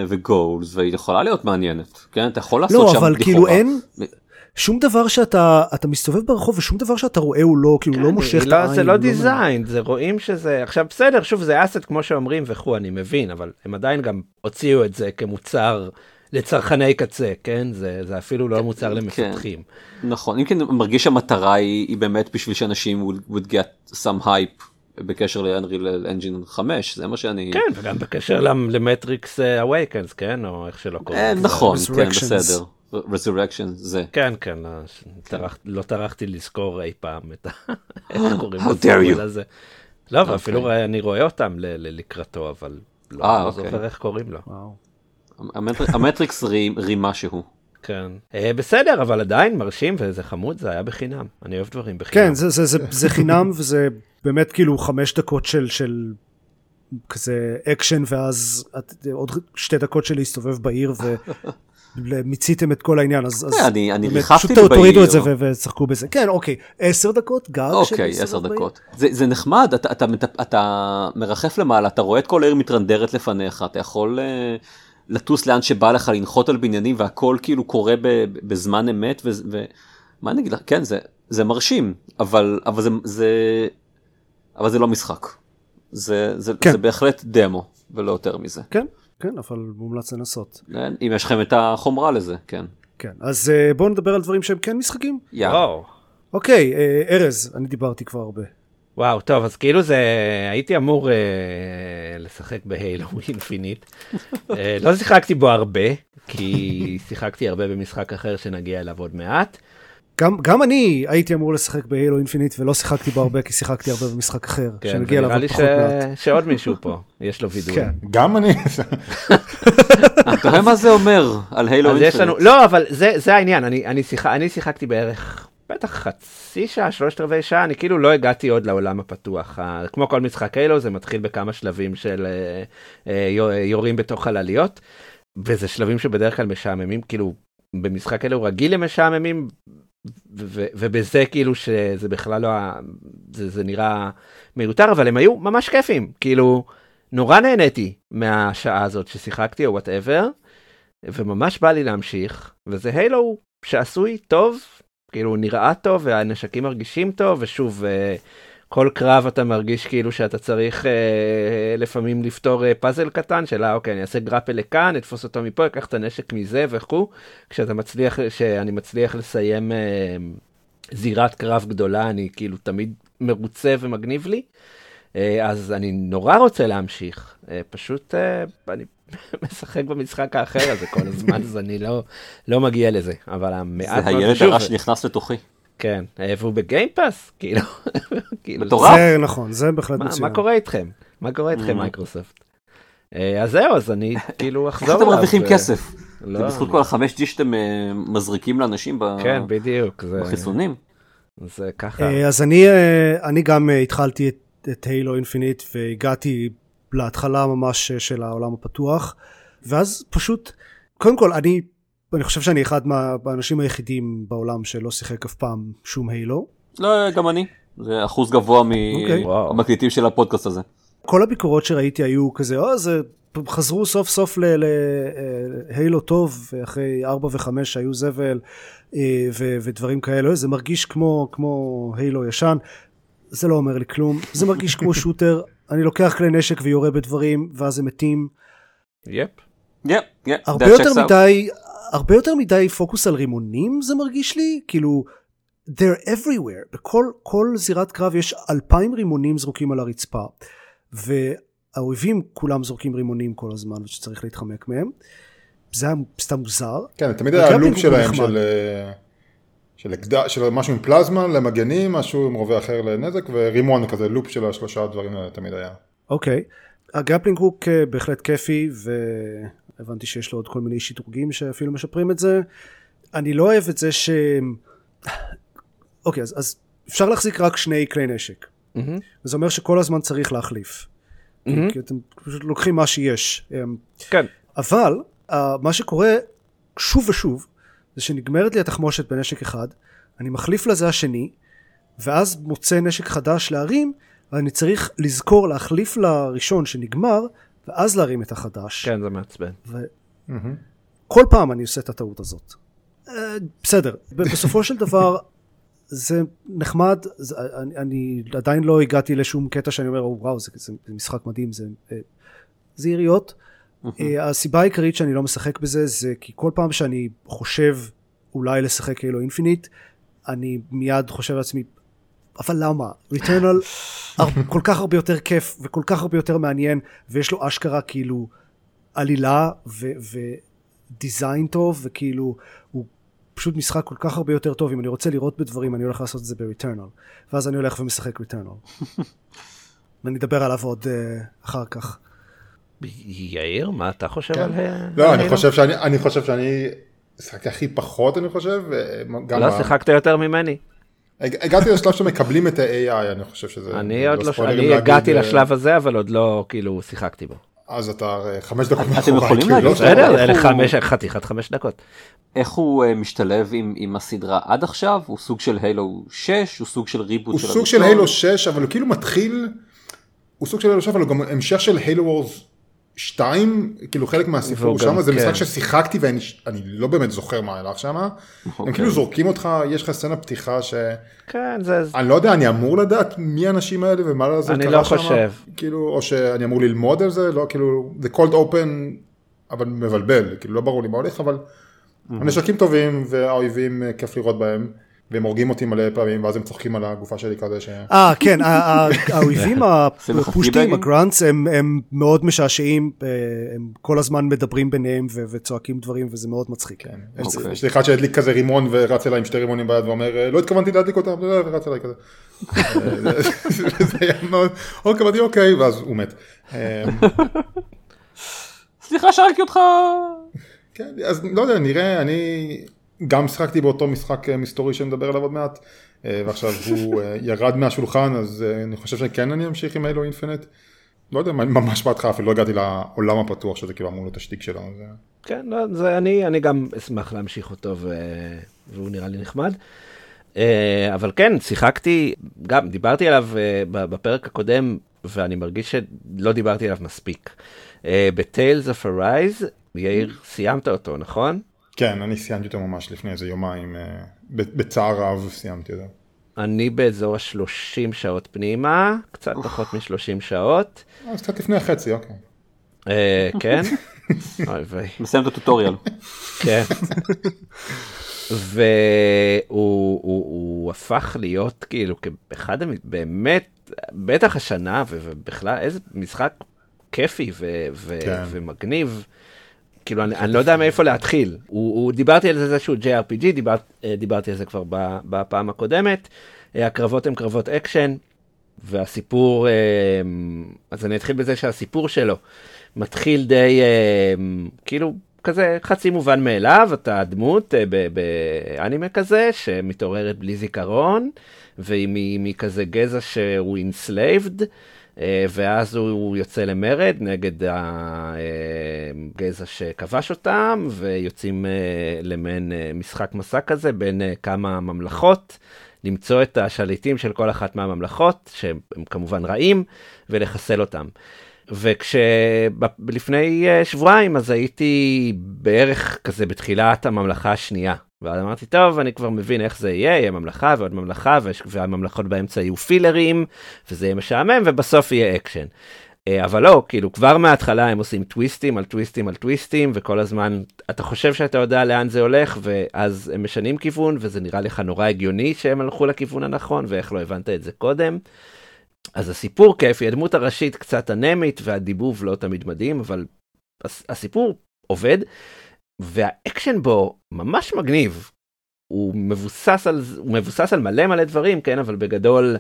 וגולס והיא יכולה להיות מעניינת כן אתה יכול לעשות לא שם אבל כאילו לכאורה. אין שום דבר שאתה אתה מסתובב ברחוב ושום דבר שאתה רואה הוא לא כאילו לא כן, מושך את לא, העין. זה לא דיזיין, זה רואים שזה, עכשיו בסדר, שוב זה אסט כמו שאומרים וכו', אני מבין, אבל הם עדיין גם הוציאו את זה כמוצר לצרכני קצה, כן? זה, זה אפילו לא מוצר למפתחים. נכון אם כן מרגיש שהמטרה היא, היא באמת בשביל שאנשים would, get some hype בקשר ל-Unreal Engine 5 זה מה שאני כן, וגם בקשר למ- למטריקס אה, אווייקנס, כן? או איך שלא קוראים אה. נכון כן. בסדר resurrection זה כן, כן, לא, לא טרחתי לזכור אי פעם את ה... *gasps* איך קוראים How לזה, dare you. לזה. לא, ואפילו רואה- אני רואה אותם ל- ל- לקראתו, אבל לא אה, לא אוקיי. זוכר איך קוראים לו. המטריקס רימה שהוא. כן. אה, בסדר, אבל עדיין מרשים וזה חמוד, זה היה בחינם. אני אוהב דברים בחינם. כן זה, זה, זה, זה חינם וזה באמת כאילו חמש דקות של, של כזה אקשן ואז את, עוד שתי דקות של להסתובב בעיר ומיציתם את כל העניין אז, אז כן, אני- אני באמת, ריחפתי פשוט תורידו בעיר. את זה ושחקו בזה כן אוקיי עשר דקות גג של אוקיי להסתובב עשר בעיר? דקות זה, זה נחמד אתה, אתה, אתה, אתה מרחף למעלה אתה רואה את כל העיר מתרנדרת לפניך אתה יכול uh, לטוס לאן שבא לך לנחות על בניינים והכל כאילו קורה ב, בזמן אמת ומה ו... אני אגיד לך כן זה זה מרשים אבל אבל זה, זה אבל זה לא משחק זה, זה, כן. זה בהחלט דמו ולא יותר מזה. כן, כן, אבל מומלץ לנסות. כן, אם יש לכם את החומרה לזה, כן. כן, אז אה, בואו נדבר על דברים שהם כן משחקים. וואו. אוקיי, אה, ארז, אני דיברתי כבר הרבה. וואו, טוב, אז כאילו זה, הייתי אמור אה, לשחק בהיילו *laughs* אינפיניט. אה, לא שיחקתי בו הרבה, כי *laughs* שיחקתי הרבה במשחק אחר שנגיע אליו עוד מעט. גם, גם אני הייתי אמור לשחק בהילו אינפינית ולא שיחקתי בו הרבה כי שיחקתי הרבה במשחק אחר, כן, שנגיע אליו עוד לי פחות מעט. ש... שעוד מישהו פה, יש לו וידוי. כן. גם אני, אתה רואה מה זה אומר על הילו אז יש לנו? לא, אבל זה, זה העניין, אני, אני, שיח, אני שיחקתי בערך, בטח חצי שעה, שלושת רבעי שעה, אני כאילו לא הגעתי עוד לעולם הפתוח. כמו כל משחק הילו, זה מתחיל בכמה שלבים של אה, אה, יו- יורים בתוך חלליות, וזה שלבים שבדרך כלל משעממים, כאילו, במשחק הילו רגיל הם משעממים, ו- ו- ובזה כאילו שזה בכלל לא, זה, זה נראה מיותר, אבל הם היו ממש כיפים, כאילו, נורא נהניתי מהשעה הזאת ששיחקתי או וואטאבר. וממש בא לי להמשיך, וזה הילו שעשוי טוב, כאילו נראה טוב והנשקים מרגישים טוב, ושוב, אה, כל קרב אתה מרגיש כאילו שאתה צריך אה, לפעמים לפתור אה, פאזל קטן של אה, אוקיי, אני אעשה גרפל לכאן, אתפוס אותו מפה, אקח את הנשק מזה וכו', כשאתה מצליח, שאני מצליח לסיים אה, זירת קרב גדולה, אני כאילו תמיד מרוצה ומגניב לי. אה, אז אני נורא רוצה להמשיך, אה, פשוט אה, אני *laughs* משחק במשחק האחר הזה כל הזמן, אז אני לא, לא מגיע לזה, אבל המעט... זה הילד הרע שנכנס לתוכי. כן, אה, והוא בגיימפאס, כאילו, *laughs* כאילו, מטורף. זה נכון, זה בהחלט מה, מצוין. מה קורה איתכם? מה קורה איתכם Mm. מייקרוסופט? אה, אז זהו, אז אני *laughs* כאילו איך אחזור אתם מרוויחים ו- כסף? לא, זה בזכות כל החמש G שאתם אה, מזריקים לאנשים ב- כן, בחיסונים. זה ככה. אה, אז אני, אה, אני גם אה, התחלתי את, Halo Infinite והגעתי להתחלה ממש אה, של העולם הפתוח, ואז פשוט, קודם כל, אני, אני חושב שאני אחד מה- מהאנשים היחידים בעולם שלא שיחק אף פעם שום הילו. לא, גם אני. זה אחוז גבוה אוקיי. מהמקליטים של הפודקאסט הזה. כל הביקורות שראיתי היו כזה, או, זה, חזרו סוף סוף להילו טוב, אחרי 4 ו-5 שהיו זבל אה, ו- ודברים כאלה, זה מרגיש כמו, כמו הילו ישן, זה לא אומר לי כלום, זה מרגיש כמו *laughs* שוטר, אני לוקח כלי נשק ויורה בדברים, ואז הם מתים. יפ. Yeah, yeah, הרבה יותר. מדי, הרבה יותר מדי פוקוס על רימונים זה מרגיש לי, כאילו, they're everywhere, בכל כל זירת קרב יש אלפיים רימונים זרוקים על הרצפה, והאויבים כולם זורקים רימונים כל הזמן ושצריך להתחמק מהם. זה היה סתם מוזר. כן, תמיד היה הוא שלהם. של, אה, של, אקדח, של משהו עם פלזמה למגנים, משהו עם רובה אחר לנזק, ורימון כזה, לופ של השלושה הדברים האלה תמיד היה. אוקיי. הגרפלינג הוק אה, בהחלט כיפי, והבנתי שיש לו עוד כל מיני שדרוגים שאפילו משפרים את זה. אני לא אוהב את זה ש... אוקיי, אז, אז אפשר להחזיק רק שני כלי נשק. מהמם. זה אומר שכל הזמן צריך להחליף. כי- מהמם. כי אתם פשוט לוקחים מה שיש. אמ, כן. אבל אה, מה שקורה שוב ושוב זה שנגמרת לי התחמושת בנשק אחד, אני מחליף לזה השני, ואז מוצא נשק חדש להרים, ואני צריך לזכור להחליף לראשון שנגמר, ואז להרים את החדש. כן, זה מעצבן. כל פעם אני עושה את הטעות הזאת. אה, בסדר, בסופו של דבר *laughs* זה נחמד, זה, אני, אני עדיין לא הגעתי לשום קטע שאני אומר, וואו, זה, זה, זה משחק מדהים, זה, אה, זה יריות. אה, הסיבה העיקרית שאני לא משחק בזה זה כי כל פעם שאני חושב אולי לשחק כאילו Infinite, אני מיד חושב לעצמי, אבל למה? ריטרנל כל כך הרבה יותר כיף וכל כך הרבה יותר מעניין, ויש לו אשכרה כאילו עלילה ו design טוב, וכאילו הוא פשוט משחק כל כך הרבה יותר טוב, אם אני רוצה לראות בדברים אני הולך לעשות את זה בריטרנל, ואז אני הולך ומשחק ריטרנל. *laughs* ואני אדבר עליו עוד uh, אחר כך. יאיר, מה אתה חושב כן. על... אה, לא, על אני? חושב שאני, אני חושב שאני שיחקתי הכי פחות, אני חושב. גם לא שיחקת יותר ממני. הג- הגעתי לשלב שמקבלים את ה-AI, אני חושב שזה... אני עוד לא, אני הגעתי אה, לשלב הזה, אבל עוד לא, כאילו, שיחקתי בו. אז אתה הרי חמש דקות אתם מאחוריי, יכולים כאילו, להגיד לא בסדר, אלה הוא- חמש, חתיכת חמש דקות. איך הוא אה, משתלב עם, עם הסדרה עד עכשיו? הוא סוג של הילו 6? הוא סוג של ריבוט הוא של סוג של? הילו 6, אבל הוא כאילו מתחיל, הוא סוג של הילו 6, אבל הוא גם המשך של הילו וורס שתיים, כאילו חלק מהסיפור שם זה משחק כן. ששיחקתי ואני אני לא באמת זוכר מה הלך שם. הם אוקיי. כאילו זורקים אותך, יש לך סצנה פתיחה ש... כן, זה... אני לא יודע, אני אמור לדעת מי האנשים האלה ומה זה אני קרה לא שם? חושב. כאילו, או שאני אמור ללמוד על זה, לא, כאילו, זה cold open, אבל מבלבל, כאילו, לא ברור לי מה הולך, אבל הנשקים טובים והאויבים, אה, כיף לראות בהם, והם הורגים אותי מלא פעמים, ואז הם צוחקים על הגופה שלי כזה ש... אה, כן, האויבים *laughs* הפושטים? הגראנטס, הם הם מאוד משעשעים, אה, הם כל הזמן מדברים ביניהם ו- וצועקים דברים, וזה מאוד מצחיק. כן. יש- אוקיי. יש לי אחד שהדליק כזה רימון ורץ אליי עם שתי רימונים ביד ואומר, "אה, לא התכוונתי להדליק אותם, ורץ אליי כזה. אה, *laughs* זה היה מאוד, אוקיי, אוקיי, ואז הוא מת. אה, *laughs* סליחה שהרגתי אותך. כן, אז לא יודע, נראה, אני גם שיחקתי באותו משחק אה, מסתורי שנדבר עליו עוד מעט, אה, ועכשיו הוא *laughs* אה, ירד מהשולחן, אז אני חושב שכן אני אמשיך עם הילו אינפינט. לא יודע, ממש בהתחלה אפילו לא הגעתי לעולם הפתוח שזה כאילו אמור להיות השטיק שלו. זה... כן, לא, זה אני, אני גם אשמח להמשיך אותו ו... והוא נראה לי נחמד. אבל כן, שיחקתי, גם דיברתי עליו בפרק הקודם, ואני מרגיש שלא דיברתי עליו מספיק. ב-Tales of Arise, יאיר, סיימת אותו, נכון? כן, אני סיימתי אותו ממש לפני איזה יומיים, אה, ב- בצער רב סיימתי את זה. אני באזור ה-30 שעות פנימה, קצת פחות מ-30 שעות. אז קצת לפני החצי, אוקיי. אה, כן? *laughs* אוי ויי. מסיים את הטוטוריאל. כן. והוא הוא, הוא הפך להיות כאילו כאחד. באמת, בטח השנה ובכלל איזה משחק כיפי כן. ומגניב. כאילו אני, אני לא יודע מאיפה להתחיל. הוא, הוא דיברתי על זה, שהוא JRPG, דיבר, אה, דיברתי על זה כבר בפעם הקודמת. אה, הקרבות הם קרבות אקשן, והסיפור, אה, אז אני אתחיל בזה שהסיפור שלו מתחיל די כאילו כזה חצי מובן מאליו, אתה דמות באנימה כזה שמתעוררת בלי זיכרון, והיא מכזה גזע שהוא enslaved. אה, ואז הוא יוצא למרד נגד הגזע שכבש אותם, ויוצאים אה, למעין אה, משחק מסע כזה בין אה, כמה ממלכות, למצוא את השליטים של כל אחת מהממלכות, שהם כמובן רעים, ולחסל אותם. וכשלפני שבועיים אז הייתי בערך כזה בתחילת הממלכה השנייה. ואז אמרתי, טוב, אני כבר מבין איך זה יהיה, יהיה ממלכה ועוד ממלכה, והממלכות באמצע יהיו filler ים, וזה יהיה משעמם, ובסוף יהיה אקשן. אה, אבל לא, כאילו כבר מההתחלה הם עושים טוויסטים על טוויסטים על טוויסטים, וכל הזמן אתה חושב שאתה יודע לאן זה הולך, ואז הם משנים כיוון, וזה נראה לך נורא הגיוני שהם הלכו לכיוון הנכון, ואיך לא הבנת את זה קודם. אז הסיפור כיפי, הדמות הראשית קצת אנמית, והדיבוב לא תמיד מדהים, אבל הס- הסיפור עובד, והאקשן בו ממש מגניב. הוא מבוסס על, הוא מבוסס על מלא מלא דברים, כן, אבל בגדול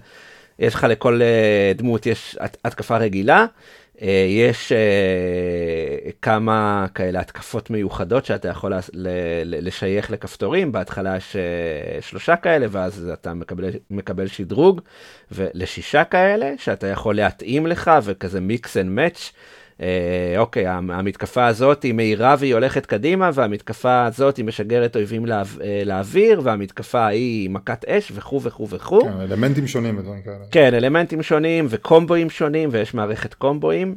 יש לך לכל אה, דמות יש הת- התקפה רגילה, אה, יש אה, כמה כאלה התקפות מיוחדות שאתה יכול לשייך לכפתורים, בהתחלה יש שלושה כאלה, ואז אתה מקבל, מקבל שדרוג, ולשישה כאלה שאתה יכול להתאים לך, וכזה מיקס אנד מאץ'. אה, אוקיי, המ- המתקפה הזאת היא מהירה והיא הולכת קדימה, והמתקפה הזאת היא משגרת אויבים אה, לאוויר, והמתקפה ההיא היא מכת אש וכו' וכו' וכו'. כן, אלמנטים שונים ודברים כאלה. כן, אלמנטים שונים וקומבואים שונים, ויש מערכת קומבואים,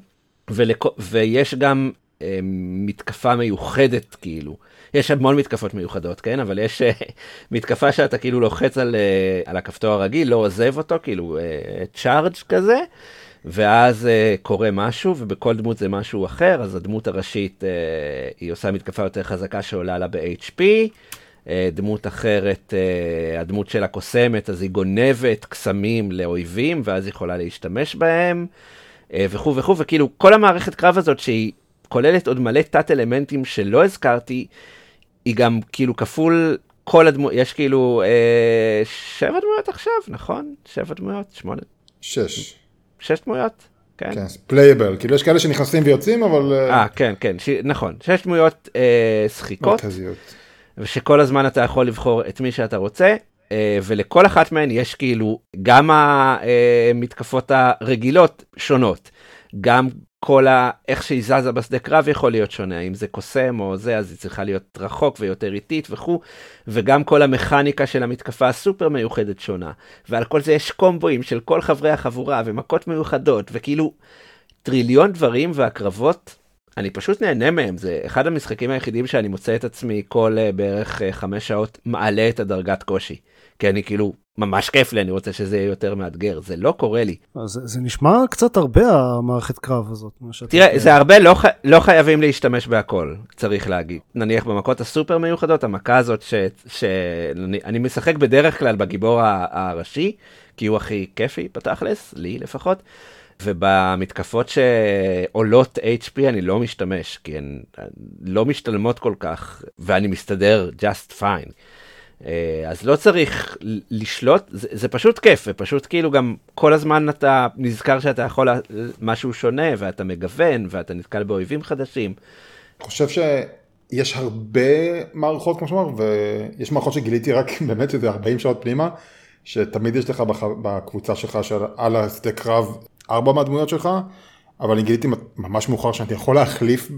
ולק... ויש גם אה, מתקפה מיוחדת, כאילו. יש המון מתקפות מיוחדות, כן? אבל יש אה, *laughs* מתקפה שאתה כאילו לוחץ על, על הכפתור הרגיל, לא עוזב אותו, כאילו צ'ארג' כזה, ואז אה, קורה משהו, ובכל דמות זה משהו אחר, אז הדמות הראשית, אה, היא עושה מתקפה יותר חזקה שעולה לה ב-HP. אה, דמות אחרת, אה, הדמות של הקוסמת, אז היא גונבת קסמים לאויבים, ואז היא יכולה להשתמש בהם, אה, וכו' וכו', וכאילו כל המערכת קרב הזאת שהיא כוללת עוד מלא תת אלמנטים שלא הזכרתי, היא גם כאילו כפול כל הדמות, יש כאילו אה, שבע דמויות עכשיו, נכון? שבע דמויות? שמונה? שש. שש דמויות? כן. כן, playable, כאילו יש כאלה שנכנסים ויוצאים, אבל אה, אה, כן, כן, ש... נכון. שש דמויות אה, שחיקות. מרכזיות. ושכל הזמן אתה יכול לבחור את מי שאתה רוצה, אה, ולכל אחת מהן יש כאילו גם המתקפות הרגילות שונות, גם כל ה... איך שהיא זזה בשדה קרב יכול להיות שונה, אם זה קוסם או זה, אז היא צריכה להיות רחוק ויותר איטית וכו', וגם כל המכניקה של המתקפה הסופר מיוחדת שונה, ועל כל זה יש קומבואים של כל חברי החבורה ומכות מיוחדות, וכאילו טריליון דברים והקרבות אני פשוט נהנה מהם, זה אחד המשחקים היחידים שאני מוצא את עצמי כל uh, בערך uh, חמש שעות מעלה את הדרגת קושי. כי אני כאילו, ממש כיף לי, אני רוצה שזה יהיה יותר מאתגר, זה לא קורה לי. אז זה, זה נשמע קצת הרבה המערכת קרב הזאת. תראה. זה הרבה, לא, לא חייבים להשתמש בהכל, צריך להגיד. נניח במכות הסופר מיוחדות, המכה הזאת שאני משחק בדרך כלל בגיבור הראשי, כי הוא הכי כיפי בתכלס, לי לפחות. ובמתקפות שעולות HP אני לא משתמש, כי הן לא משתלמות כל כך, ואני מסתדר just fine. אה, אז לא צריך לשלוט, זה, זה פשוט כיף, ופשוט כאילו גם כל הזמן אתה נזכר שאתה יכול משהו שונה, ואתה מגוון, ואתה נתקל באויבים חדשים. אני חושב שיש הרבה מערכות, כמו שאמר, ויש מערכות שגיליתי רק *laughs* באמת איזה 40 שעות פנימה, שתמיד יש לך בח... בקבוצה שלך שעל השדה קרב ארבע מהדמויות שלך, אבל אני גיליתי ממש מאוחר שאני יכול להחליף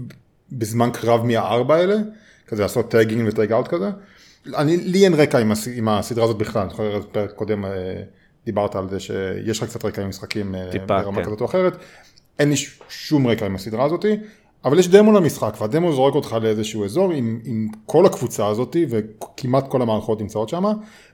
בזמן קרב מהארבע האלה, כזה לעשות tag in ו tag out כזה. אני, לי אין רקע עם, הס... עם הסדרה הזאת בכלל, אני זוכר בפרק קודם אה, דיברת על זה שיש לך קצת רקע עם משחקים אה, טיפה, ברמה כן. כזאת או אחרת. אין לי שום רקע עם הסדרה הזאתי, אבל יש דמו למשחק, והדמו זורק אותך לאיזשהו אזור עם, עם כל הקבוצה הזאתי, וכמעט כל המערכות נמצאות שם,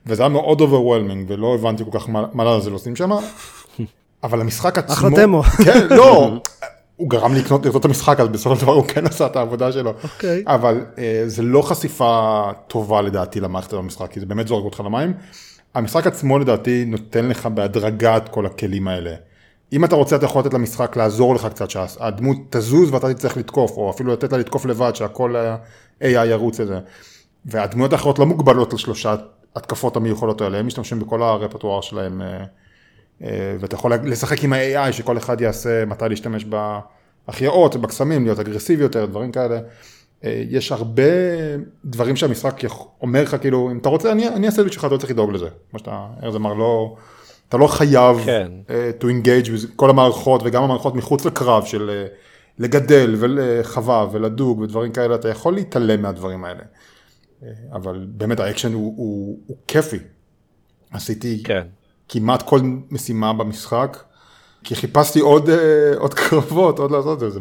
וזה היה מאוד overwhelming, ולא הבנתי כל כך מה, מה לעזאזל עושים שם. *laughs* אבל המשחק עצמו... אחלה דמו. כן, לא, *laughs* הוא גרם לי לקנות את המשחק, אז בסופו של דבר הוא כן עשה את העבודה שלו. אוקיי. אבל אה, זה לא חשיפה טובה לדעתי למערכת במשחק, כי זה באמת זורק אותך למים. המשחק עצמו לדעתי נותן לך בהדרגה את כל הכלים האלה. אם אתה רוצה אתה יכול לתת למשחק לעזור לך קצת, שהדמות תזוז ואתה תצטרך לתקוף, או אפילו לתת לה לתקוף לבד, שהכל AI ירוץ את זה. והדמויות האחרות לא מוגבלות לשלושה התקפות המיוחדות האלה, הם משתמשים בכל הרפרטואר שלהם. אה, אה, ואתה יכול לשחק עם ה-AI שכל אחד יעשה מתי להשתמש בהחייאות, בקסמים, להיות אגרסיבי יותר, דברים כאלה. אה, יש הרבה דברים שהמשחק אומר לך כאילו אם אתה רוצה אני, אני אעשה את שלך אתה לא צריך לדאוג לזה. כמו שאתה ארז אמר לא, אתה לא חייב כן. uh, to engage בכל המערכות וגם המערכות מחוץ לקרב של uh, לגדל ולחווה ולדוג ודברים כאלה אתה יכול להתעלם מהדברים האלה. Uh, אבל באמת האקשן הוא, הוא, הוא כיפי. עשיתי כן. כמעט כל משימה במשחק, כי חיפשתי עוד, אה, עוד קרבות, עוד לעשות את זה.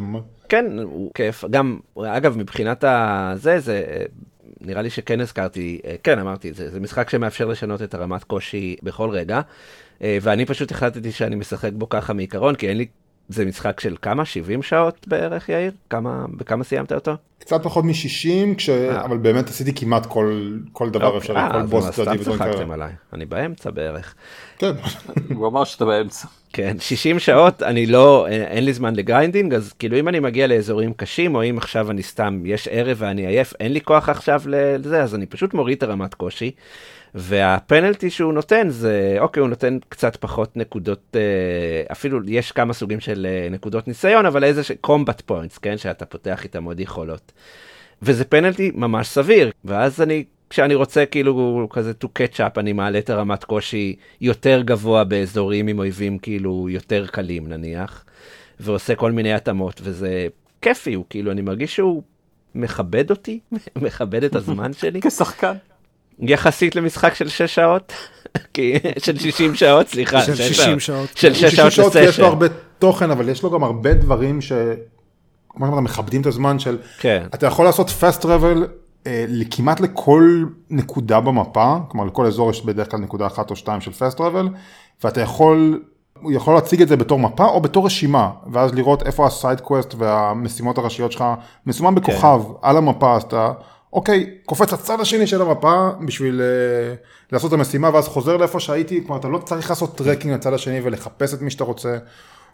כן, הוא כיף. גם, אגב, מבחינת הזה, זה... נראה לי שכן הזכרתי, אה, כן אמרתי, זה, זה משחק שמאפשר לשנות את הרמת קושי בכל רגע, אה, ואני פשוט החלטתי שאני משחק בו ככה מעיקרון, כי אין לי זה משחק של כמה? 70 שעות בערך, יאיר? כמה, בכמה סיימת אותו? קצת פחות מ-60, כש... אבל באמת עשיתי כמעט כל, כל דבר אוקיי. אפשרי, כל בוס צדדי ודברים כאלה. עליי, אני באמצע בערך. כן. *laughs* הוא אמר שאתה באמצע. כן, 60 שעות, אני לא, אין לי זמן ל grinding, אז כאילו אם אני מגיע לאזורים קשים, או אם עכשיו אני סתם, יש ערב ואני עייף, אין לי כוח עכשיו לזה, אז אני פשוט מוריד את הרמת קושי. והפנלטי שהוא נותן זה, אוקיי, הוא נותן קצת פחות נקודות, אה, אפילו יש כמה סוגים של אה, נקודות ניסיון, אבל איזה קומבט פוינטס, כן, שאתה פותח איתם עוד יכולות. וזה פנלטי ממש סביר, ואז אני, כשאני רוצה כאילו כזה to catch up, אני מעלה את הרמת קושי יותר גבוה באזורים עם אויבים כאילו יותר קלים נניח, ועושה כל מיני התאמות, וזה כיפי, הוא כאילו, אני מרגיש שהוא מכבד אותי, *laughs* מכבד את הזמן שלי. כשחקן. יחסית למשחק של 6 שעות, *laughs* של 60 שעות, סליחה, של 60 שעות, של 6 שעות לסשן. יש לו הרבה תוכן, אבל יש לו גם הרבה דברים ש... כמו שאמרת, מכבדים את הזמן של... כן. אתה יכול לעשות fast travel אה, כמעט לכל נקודה במפה, כלומר לכל אזור יש בדרך כלל נקודה אחת או שתיים של fast travel, ואתה יכול, הוא יכול להציג את זה בתור מפה או בתור רשימה, ואז לראות איפה ה side quest והמשימות הראשיות שלך מסומן בכוכב כן. על המפה, אז אתה... אוקיי, קופץ לצד השני של המפה בשביל uh, לעשות את המשימה ואז חוזר לאיפה שהייתי, כלומר אתה לא צריך לעשות trekking לצד השני ולחפש את מי שאתה רוצה.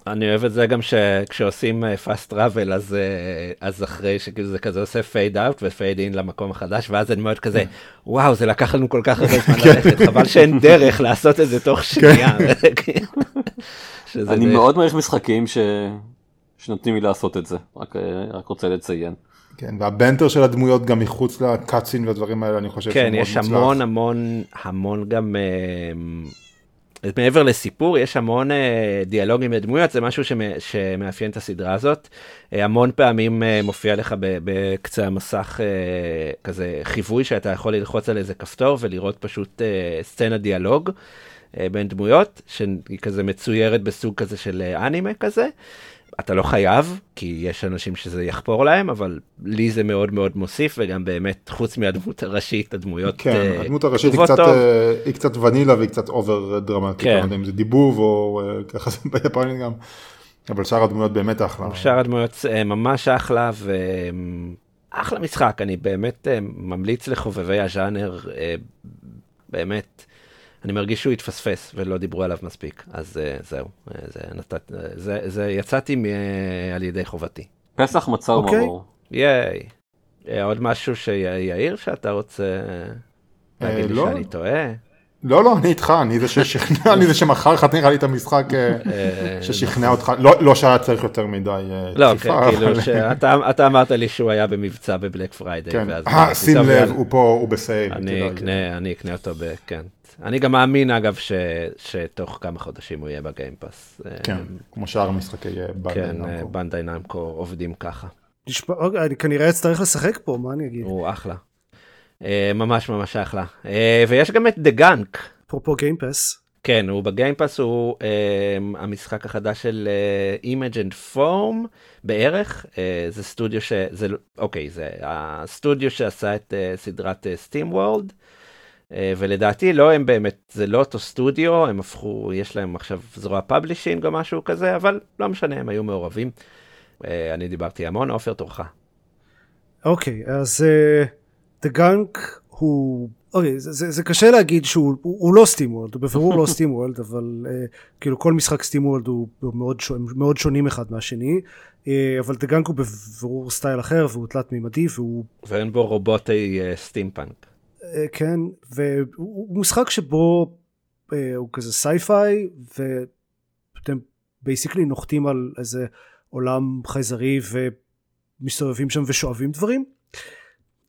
אני אוהב את זה גם שכשעושים fast אה, travel אז, uh, אז אחרי שכאילו זה כזה עושה fade out ו fade in למקום החדש ואז אני מאוד כזה וואו זה לקח לנו כל כך הרבה זמן כן. ללכת חבל שאין *laughs* דרך לעשות את זה תוך כן. שנייה. *laughs* אני מאוד מעריך משחקים ש... שנותנים לי לעשות את זה רק, רק רוצה לציין. כן, והבנטר של הדמויות גם מחוץ לקאצין והדברים האלה, אני חושב כן, יש מוצלח. המון המון המון גם, אה, מעבר לסיפור, יש המון אה, דיאלוגים ודמויות, זה משהו שמ, שמאפיין את הסדרה הזאת. אה, המון פעמים אה, מופיע לך ב, בקצה המסך אה, כזה חיווי שאתה יכול ללחוץ על איזה כפתור ולראות פשוט אה, סצנה דיאלוג. אה, בין דמויות, שהיא כזה מצוירת בסוג כזה של אה, אנימה כזה. אתה לא חייב, כי יש אנשים שזה יחפור להם, אבל לי זה מאוד מאוד מוסיף, וגם באמת, חוץ מהדמות הראשית, הדמויות כן, אה, הדמות הראשית היא קצת. אה, היא קצת ונילה והיא קצת אובר דרמטית, כן. אני לא יודע אם זה דיבוב או אה, ככה זה ביפנית גם, אבל שאר הדמויות באמת אחלה. שאר הדמויות ממש אחלה, ואחלה משחק, אני באמת ממליץ לחובבי הז'אנר, באמת, אני מרגיש שהוא התפספס ולא דיברו עליו מספיק, אז אה, זהו, אה, זה נתת, אה, זה, זה יצאתי מ- אה, על ידי חובתי. פסח מצה אוקיי. ומרור. ייי. אה, עוד משהו שיאיר שאתה רוצה להגיד לי לא. שאני טועה? לא, לא, אני איתך, אני זה ששכנע, אני זה שמכר לך נראה לי את המשחק ששכנע אותך, לא לא שהיה צריך יותר מדי לא, דחיפה, כן, כאילו אתה אמרת לי שהוא היה במבצע ב Black Friday. כן, אה, שים לב. הוא פה, הוא ב sale. אני. אקנה, אני אקנה אותו. כן. אני גם מאמין, אגב, ש, שתוך כמה חודשים הוא יהיה ב Game Pass. אה, כן, כמו שאר המשחקי אה, Bandai כן, Namco. Bandai Namco עובדים ככה. נשמע, אוקיי, אני כנראה אצטרך לשחק פה, מה אני אגיד? הוא אחלה. אה, ממש ממש אחלה. אה, ויש גם את The Gunk. אפרופו Game Pass. כן, הוא ב Game Pass, הוא אה, המשחק החדש של אה, Image and Form בערך. אה, זה סטודיו ש... זה, לא- אוקיי, זה הסטודיו שעשה את אה, סדרת SteamWorld. ולדעתי לא הם באמת, זה לא אותו סטודיו, הם הפכו, יש להם עכשיו זרוע publishing או משהו כזה, אבל לא משנה, הם היו מעורבים. אה, אני דיברתי המון, עופר תורך. אוקיי, אז The Gunk הוא... אוקיי, זה, זה, זה קשה להגיד שהוא הוא, הוא לא SteamWorld, הוא בבירור לא *laughs* SteamWorld, אבל uh, כאילו כל משחק SteamWorld הוא מאוד. מאוד שונים אחד מהשני, uh, אבל The Gunk הוא בבירור style אחר והוא תלת מימדי והוא ואין בו רובוטי אה, סטימפאנק. אה, כן, והוא הוא משחק שבו אה, הוא כזה sci-fi, ואתם basically נוחתים על איזה עולם חייזרי ומסתובבים שם ושואבים דברים.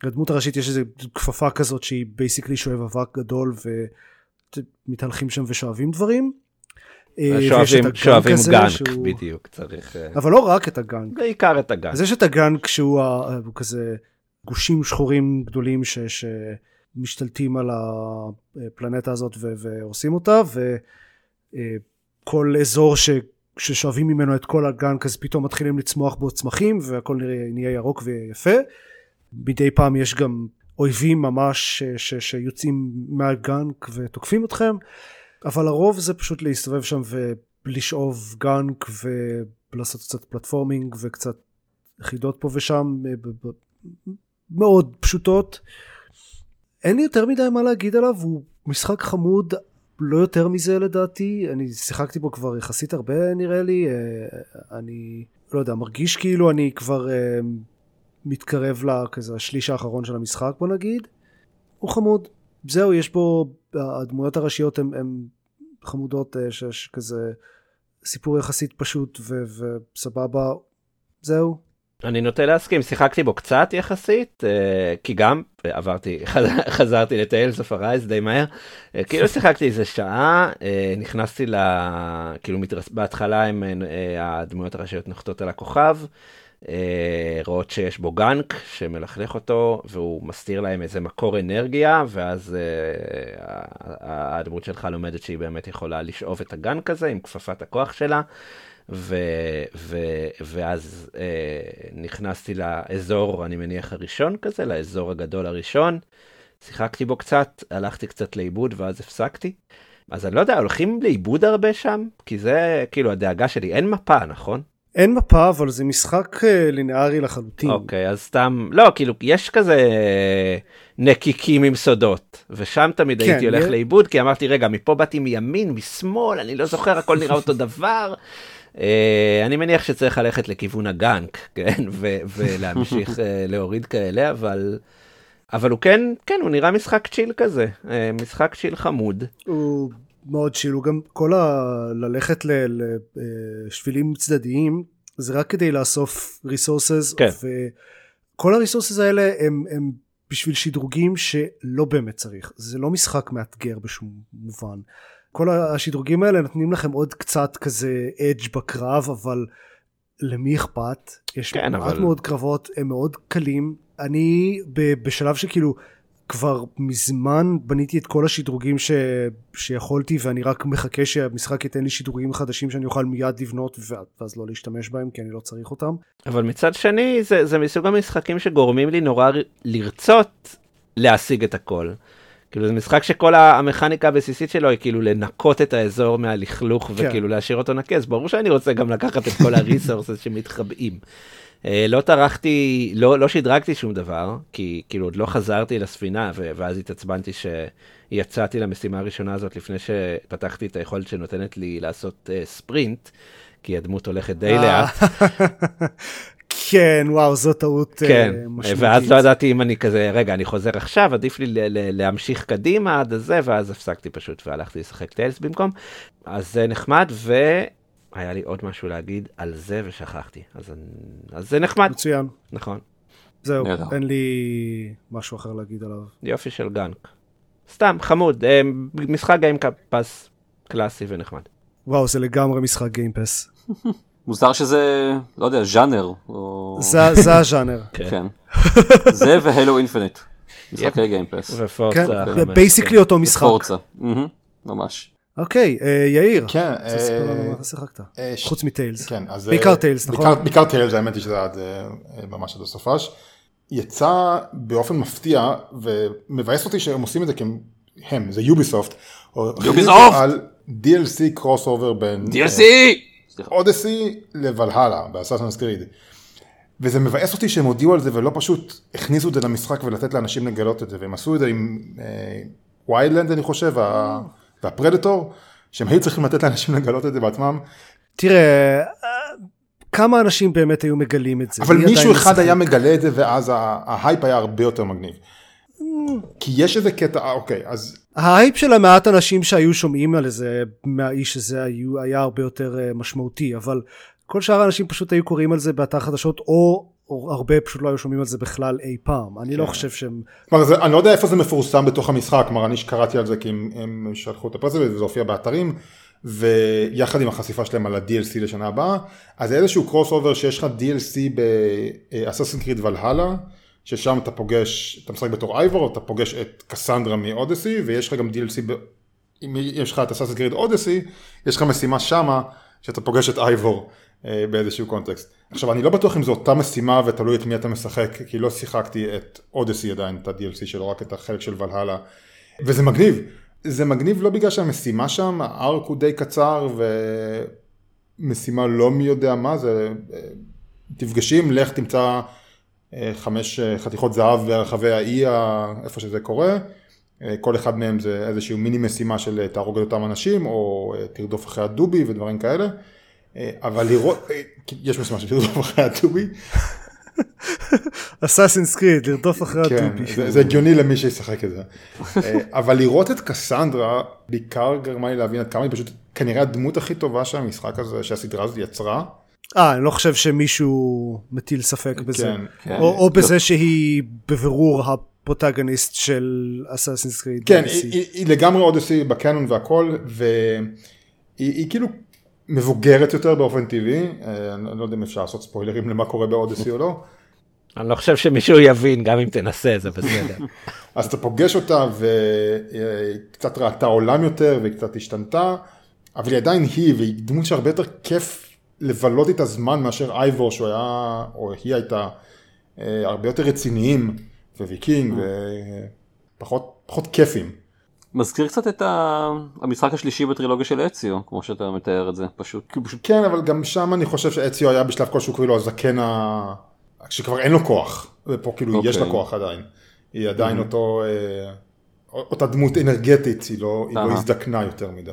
לדמות הראשית יש איזה כפפה כזאת שהיא basically שואב אבק גדול ומתהלכים שם ושואבים דברים. אה, שואבים, שואבים gunk, שהוא- בדיוק, צריך... אה, אבל לא רק את הגאנק. בעיקר את הגאנק. אז יש את הגאנק שהוא כזה גושים שחורים גדולים ש, שמשתלטים על הפלנטה הזאת והורסים אותה וכל אזור ש, ששואבים ממנו את כל הגאנק אז פתאום מתחילים לצמוח בו צמחים והכל נראה, נהיה ירוק ויפה. מדי פעם יש גם אויבים ממש ש, ש, שיוצאים מהגאנק ותוקפים אתכם אבל הרוב זה פשוט להסתובב שם ולשאוב גאנק ולעשות קצת פלטפורמינג וקצת חידות פה ושם מאוד פשוטות. אין לי יותר מדי מה להגיד עליו, הוא משחק חמוד, לא יותר מזה לדעתי, אני שיחקתי בו כבר יחסית הרבה נראה לי, אה, אני לא יודע, מרגיש כאילו אני כבר אה, מתקרב לכזה השליש האחרון של המשחק בוא נגיד. הוא חמוד, זהו, יש בו, הדמויות הראשיות הן חמודות, אה, שיש כזה סיפור יחסית פשוט וסבבה, זהו. אני נוטה להסכים, שיחקתי בו קצת יחסית, אה, כי גם עברתי, *laughs* חזרתי ל Tales of Arise די מהר, אה, כאילו *laughs* שיחקתי איזה שעה, אה, נכנסתי ל... כאילו מתרס... בהתחלה הם, אה, הדמויות הראשיות נוחתות על הכוכב, אה, רואות שיש בו gunk שמלכלך אותו, והוא מסתיר להם איזה מקור אנרגיה, ואז אה, הדמות שלך לומדת שהיא באמת יכולה לשאוב את הגאנק הזה עם כפפת הכוח שלה. ו, ו, ואז אה, נכנסתי לאזור, אני מניח, הראשון כזה, לאזור הגדול הראשון. שיחקתי בו קצת, הלכתי קצת לאיבוד ואז הפסקתי. אז אני לא יודע, הולכים לאיבוד הרבה שם? כי זה כאילו הדאגה שלי, אין מפה, נכון? אין מפה, אבל זה משחק אה, לינארי לחלוטין. אוקיי, אז סתם, לא, כאילו, יש כזה נקיקים עם סודות, ושם תמיד כן, הייתי הולך יש- לאיבוד, כי אמרתי, רגע, מפה באתי מימין, משמאל, אני לא זוכר, הכל נראה אותו *laughs* דבר. אה, אני מניח שצריך ללכת לכיוון הגאנק, *laughs* כן, ולהמשיך אה, להוריד כאלה, אבל... אבל הוא כן, כן, הוא נראה משחק צ'יל כזה, אה, משחק צ'יל חמוד. הוא מאוד שיל, הוא גם כל ה... ללכת לשבילים צדדיים, זה רק כדי לאסוף ריסורסס, כן. וכל הריסורסס האלה הם, הם בשביל שדרוגים שלא באמת צריך, זה לא משחק מאתגר בשום מובן. כל השדרוגים האלה נותנים לכם עוד קצת כזה אדג' בקרב, אבל למי אכפת? יש כן, מעט אבל- מאוד קרבות, הם מאוד קלים. אני בשלב שכאילו כבר מזמן בניתי את כל השדרוגים ש... שיכולתי ואני רק מחכה שהמשחק ייתן לי שדרוגים חדשים שאני אוכל מיד לבנות ואז לא להשתמש בהם כי אני לא צריך אותם. אבל מצד שני זה, זה מסוג המשחקים שגורמים לי נורא לרצות להשיג את הכל. כאילו זה משחק שכל המכניקה הבסיסית שלו היא כאילו לנקות את האזור מהלכלוך כן. וכאילו להשאיר אותו נקי, אז ברור שאני רוצה גם לקחת את כל הריסורסס *laughs* שמתחבאים. אה, לא טרחתי, לא, לא שדרגתי שום דבר, כי כאילו עוד לא חזרתי לספינה, ו- ואז התעצבנתי שיצאתי למשימה הראשונה הזאת לפני שפתחתי את היכולת שנותנת לי לעשות uh, ספרינט, כי הדמות הולכת די אה. לאט. *laughs* כן, וואו, זו טעות כן, uh, משמעותית. ואז לא ידעתי אם אני כזה, רגע, אני חוזר עכשיו, עדיף לי להמשיך קדימה עד הזה, ואז הפסקתי פשוט והלכתי לשחק טיילס במקום. אז זה נחמד, ו... היה לי עוד משהו להגיד על זה ושכחתי, אז, אז זה נחמד. מצוין. נכון. זהו, אין לי משהו אחר להגיד עליו. יופי של גאנק. סתם, חמוד, אה, משחק Game Pass קלאסי ונחמד. וואו, זה לגמרי משחק Game Pass. *laughs* מוזר שזה, לא יודע, ז'אנר. או... זה, זה הז'אנר. כן. כן. *laughs* זה ו Halo Infinite. משחקי Game Pass. ו Forza. כן, basically אותו משחק. ו Forza, ממש. אוקיי, אה, יאיר. כן. תספר לנו מה אתה שיחקת. חוץ מ Tales. כן, אז... בעיקר Tales, נכון? בעיקר Tales, האמת היא שזה עד ממש עד הסופש. יצא באופן מפתיע, ומבאס אותי שהם עושים את זה כי הם, זה Ubisoft. Ubisoft! על DLC crossover בין... DLC! Odyssey ל Valhalla, ב Assassin's Creed. וזה מבאס אותי שהם הודיעו על זה ולא פשוט הכניסו את זה למשחק ולתת לאנשים לגלות את זה, והם עשו את זה עם Wildlands אני חושב, וה Predator, שהם היו צריכים לתת לאנשים לגלות את זה בעצמם. תראה, כמה אנשים באמת היו מגלים את זה. אבל מישהו אחד. היה מגלה את זה ואז ההייפ היה הרבה יותר מגניב. כי יש איזה קטע, אוקיי, אז... ההייפ של המעט אנשים שהיו שומעים על זה מהאיש הזה היו, היה הרבה יותר אה, משמעותי, אבל כל שאר האנשים פשוט היו קוראים על זה באתר חדשות או או הרבה פשוט לא היו שומעים על זה בכלל אי פעם, אני לא כן. חושב שהם... כלומר, זה, אני לא יודע איפה זה מפורסם בתוך המשחק, כלומר אני שקראתי על זה כי הם, הם שלחו את ה press הזה וזה הופיע באתרים, ויחד עם החשיפה שלהם על ה-DLC לשנה הבאה, אז זה איזשהו crossover שיש לך DLC ב Assassin's Creed Valhalla, ששם אתה פוגש, אתה משחק בתור אייבור, אתה פוגש את קסנדרה מ Odyssey, ויש לך גם DLC, ב... אם יש לך את Assassin's Creed Odyssey, יש לך משימה שמה, שאתה פוגש את אייבור אה, באיזשהו קונטקסט. עכשיו אני לא בטוח אם זו אותה משימה ותלוי את מי אתה משחק, כי לא שיחקתי את Odyssey עדיין, את ה-DLC שלו, רק את החלק של ולהלה, וזה מגניב. זה מגניב לא בגלל שהמשימה שם, ה arc הוא די קצר ומשימה לא מי יודע מה, זה אה, תפגשים, לך תמצא חמש חתיכות זהב ברחבי האי, איפה שזה קורה. כל אחד מהם זה איזשהו מיני משימה של תהרוג את אותם אנשים, או תרדוף אחרי הדובי ודברים כאלה. אה, אבל לראות, אה, יש משימה של לרדוף אחרי הטובי. אסאסינס קריד, לרדוף אחרי הטובי. כן, זה הגיוני למי שישחק את זה. אה, אבל לראות את קסנדרה, בעיקר גרמה לי להבין עד כמה היא פשוט כנראה הדמות הכי טובה שהמשחק הזה, שהסדרה הזאת יצרה. אה, אני לא חושב שמישהו מטיל ספק בזה. כן, כן. או, או בזה שהיא בבירור הפרוטגניסט של אסאסינס קריד. כן, היא, היא, היא לגמרי אודסי בקאנון והכל, והיא כאילו מבוגרת יותר באופן טבעי, אה, אני לא יודע אם אפשר לעשות ספוילרים למה קורה באודיסי או לא. אני לא חושב שמישהו יבין, גם אם תנסה, זה בסדר. *laughs* אז אתה פוגש אותה והיא קצת ראתה עולם יותר והיא קצת השתנתה, אבל היא עדיין היא, והיא דמות שהרבה יותר כיף לבלות את הזמן מאשר אייבור שהוא היה, או היא הייתה, אה, הרבה יותר רציניים, וויקינג, ופחות כיפים. מזכיר קצת את המשחק השלישי בטרילוגיה של אציו, כמו שאתה מתאר את זה, פשוט. כן, אבל גם שם אני חושב שאציו היה בשלב כלשהו כאילו הזקן ה... שכבר אין לו כוח, ופה כאילו okay. יש לה אוקיי. כוח עדיין. היא עדיין mm-hmm. אותו, אה, אותה דמות אנרגטית, היא לא, היא לא הזדקנה יותר מדי.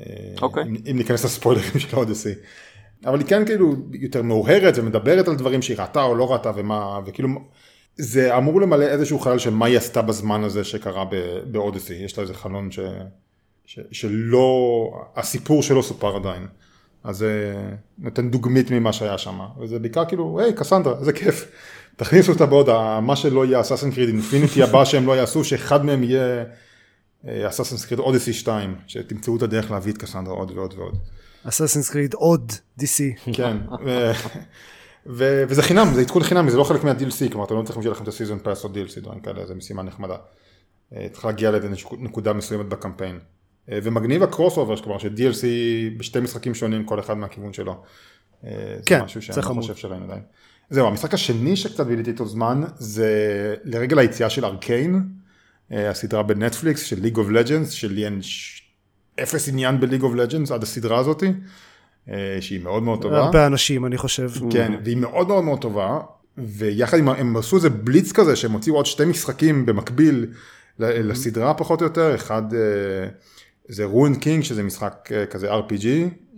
אה, אוקיי. Okay. אם, אם ניכנס לספוילרים של אודסי. אבל היא כן כאילו יותר מאוהרת ומדברת על דברים שהיא ראתה או לא ראתה ומה, וכאילו זה אמור למלא איזשהו חלל של מה היא עשתה בזמן הזה שקרה באודיסי, יש לה איזה חלון ש, ש, שלא, הסיפור שלו סופר עדיין. אז זה נותן דוגמית ממה שהיה שם, וזה בעיקר כאילו, היי קסנדרה, איזה כיף, תכניסו אותה בעוד, מה שלא יהיה Assassin's Creed Infinity הבא שהם לא יעשו, שאחד מהם יהיה Assassin's Creed Odyssey 2, שתמצאו את הדרך להביא את קסנדרה עוד ועוד ועוד. אסאסן קריד עוד DC. כן, ו- וזה חינם, זה עדכון חינמי, זה לא חלק מה-DLC, כלומר אתם לא צריכים שיהיה לכם את ה season pass או DLC, דברים כאלה, זה משימה נחמדה. אה, צריך להגיע לאיזה נקודה מסוימת בקמפיין. אה, ומגניב ה crossover, כלומר ש-DLC בשתי משחקים שונים, כל אחד מהכיוון שלו. אה, כן, זה משהו שאני לא. חושב שראינו עדיין. זהו, המשחק השני שקצת ביליתי איתו זמן, זה לרגל היציאה של Arcane, הסדרה בנטפליקס של League of Legends, שלי אין אפס עניין ב League of Legends עד הסדרה הזאתי, אה, שהיא מאוד מאוד טובה. הרבה אנשים אני חושב. כן, והיא מאוד מאוד מאוד טובה, ויחד עם, הם עשו איזה בליץ כזה, שהם הוציאו עוד שתי משחקים במקביל ל- לסדרה פחות או יותר, אחד אה, זה Ruined King, שזה משחק אה, כזה RPG,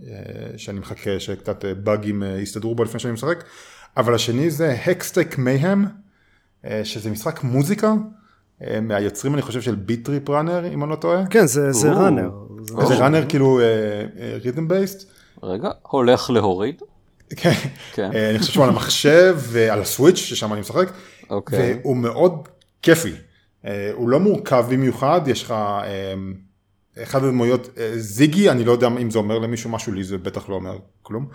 אה, שאני מחכה שקצת אה, באגים אה, יסתדרו בו לפני שאני משחק, אבל השני זה Hextech Mayhem, שזה משחק מוזיקה, אה, מהיוצרים אני חושב של Bit.Trip Runner, אם אני לא טועה. כן, זה זה. Runner. זה- Runner כאילו rhythm based. רגע, הולך להוריד? כן. כן. אה, אני חושב שהוא על המחשב ועל ה Switch ששם אני משחק, אוקיי. והוא מאוד כיפי. אה, הוא לא מורכב במיוחד, יש לך אה, אחד הדמויות, אה, זיגי, אני לא יודע אם זה אומר למישהו משהו, לי זה בטח לא אומר כלום.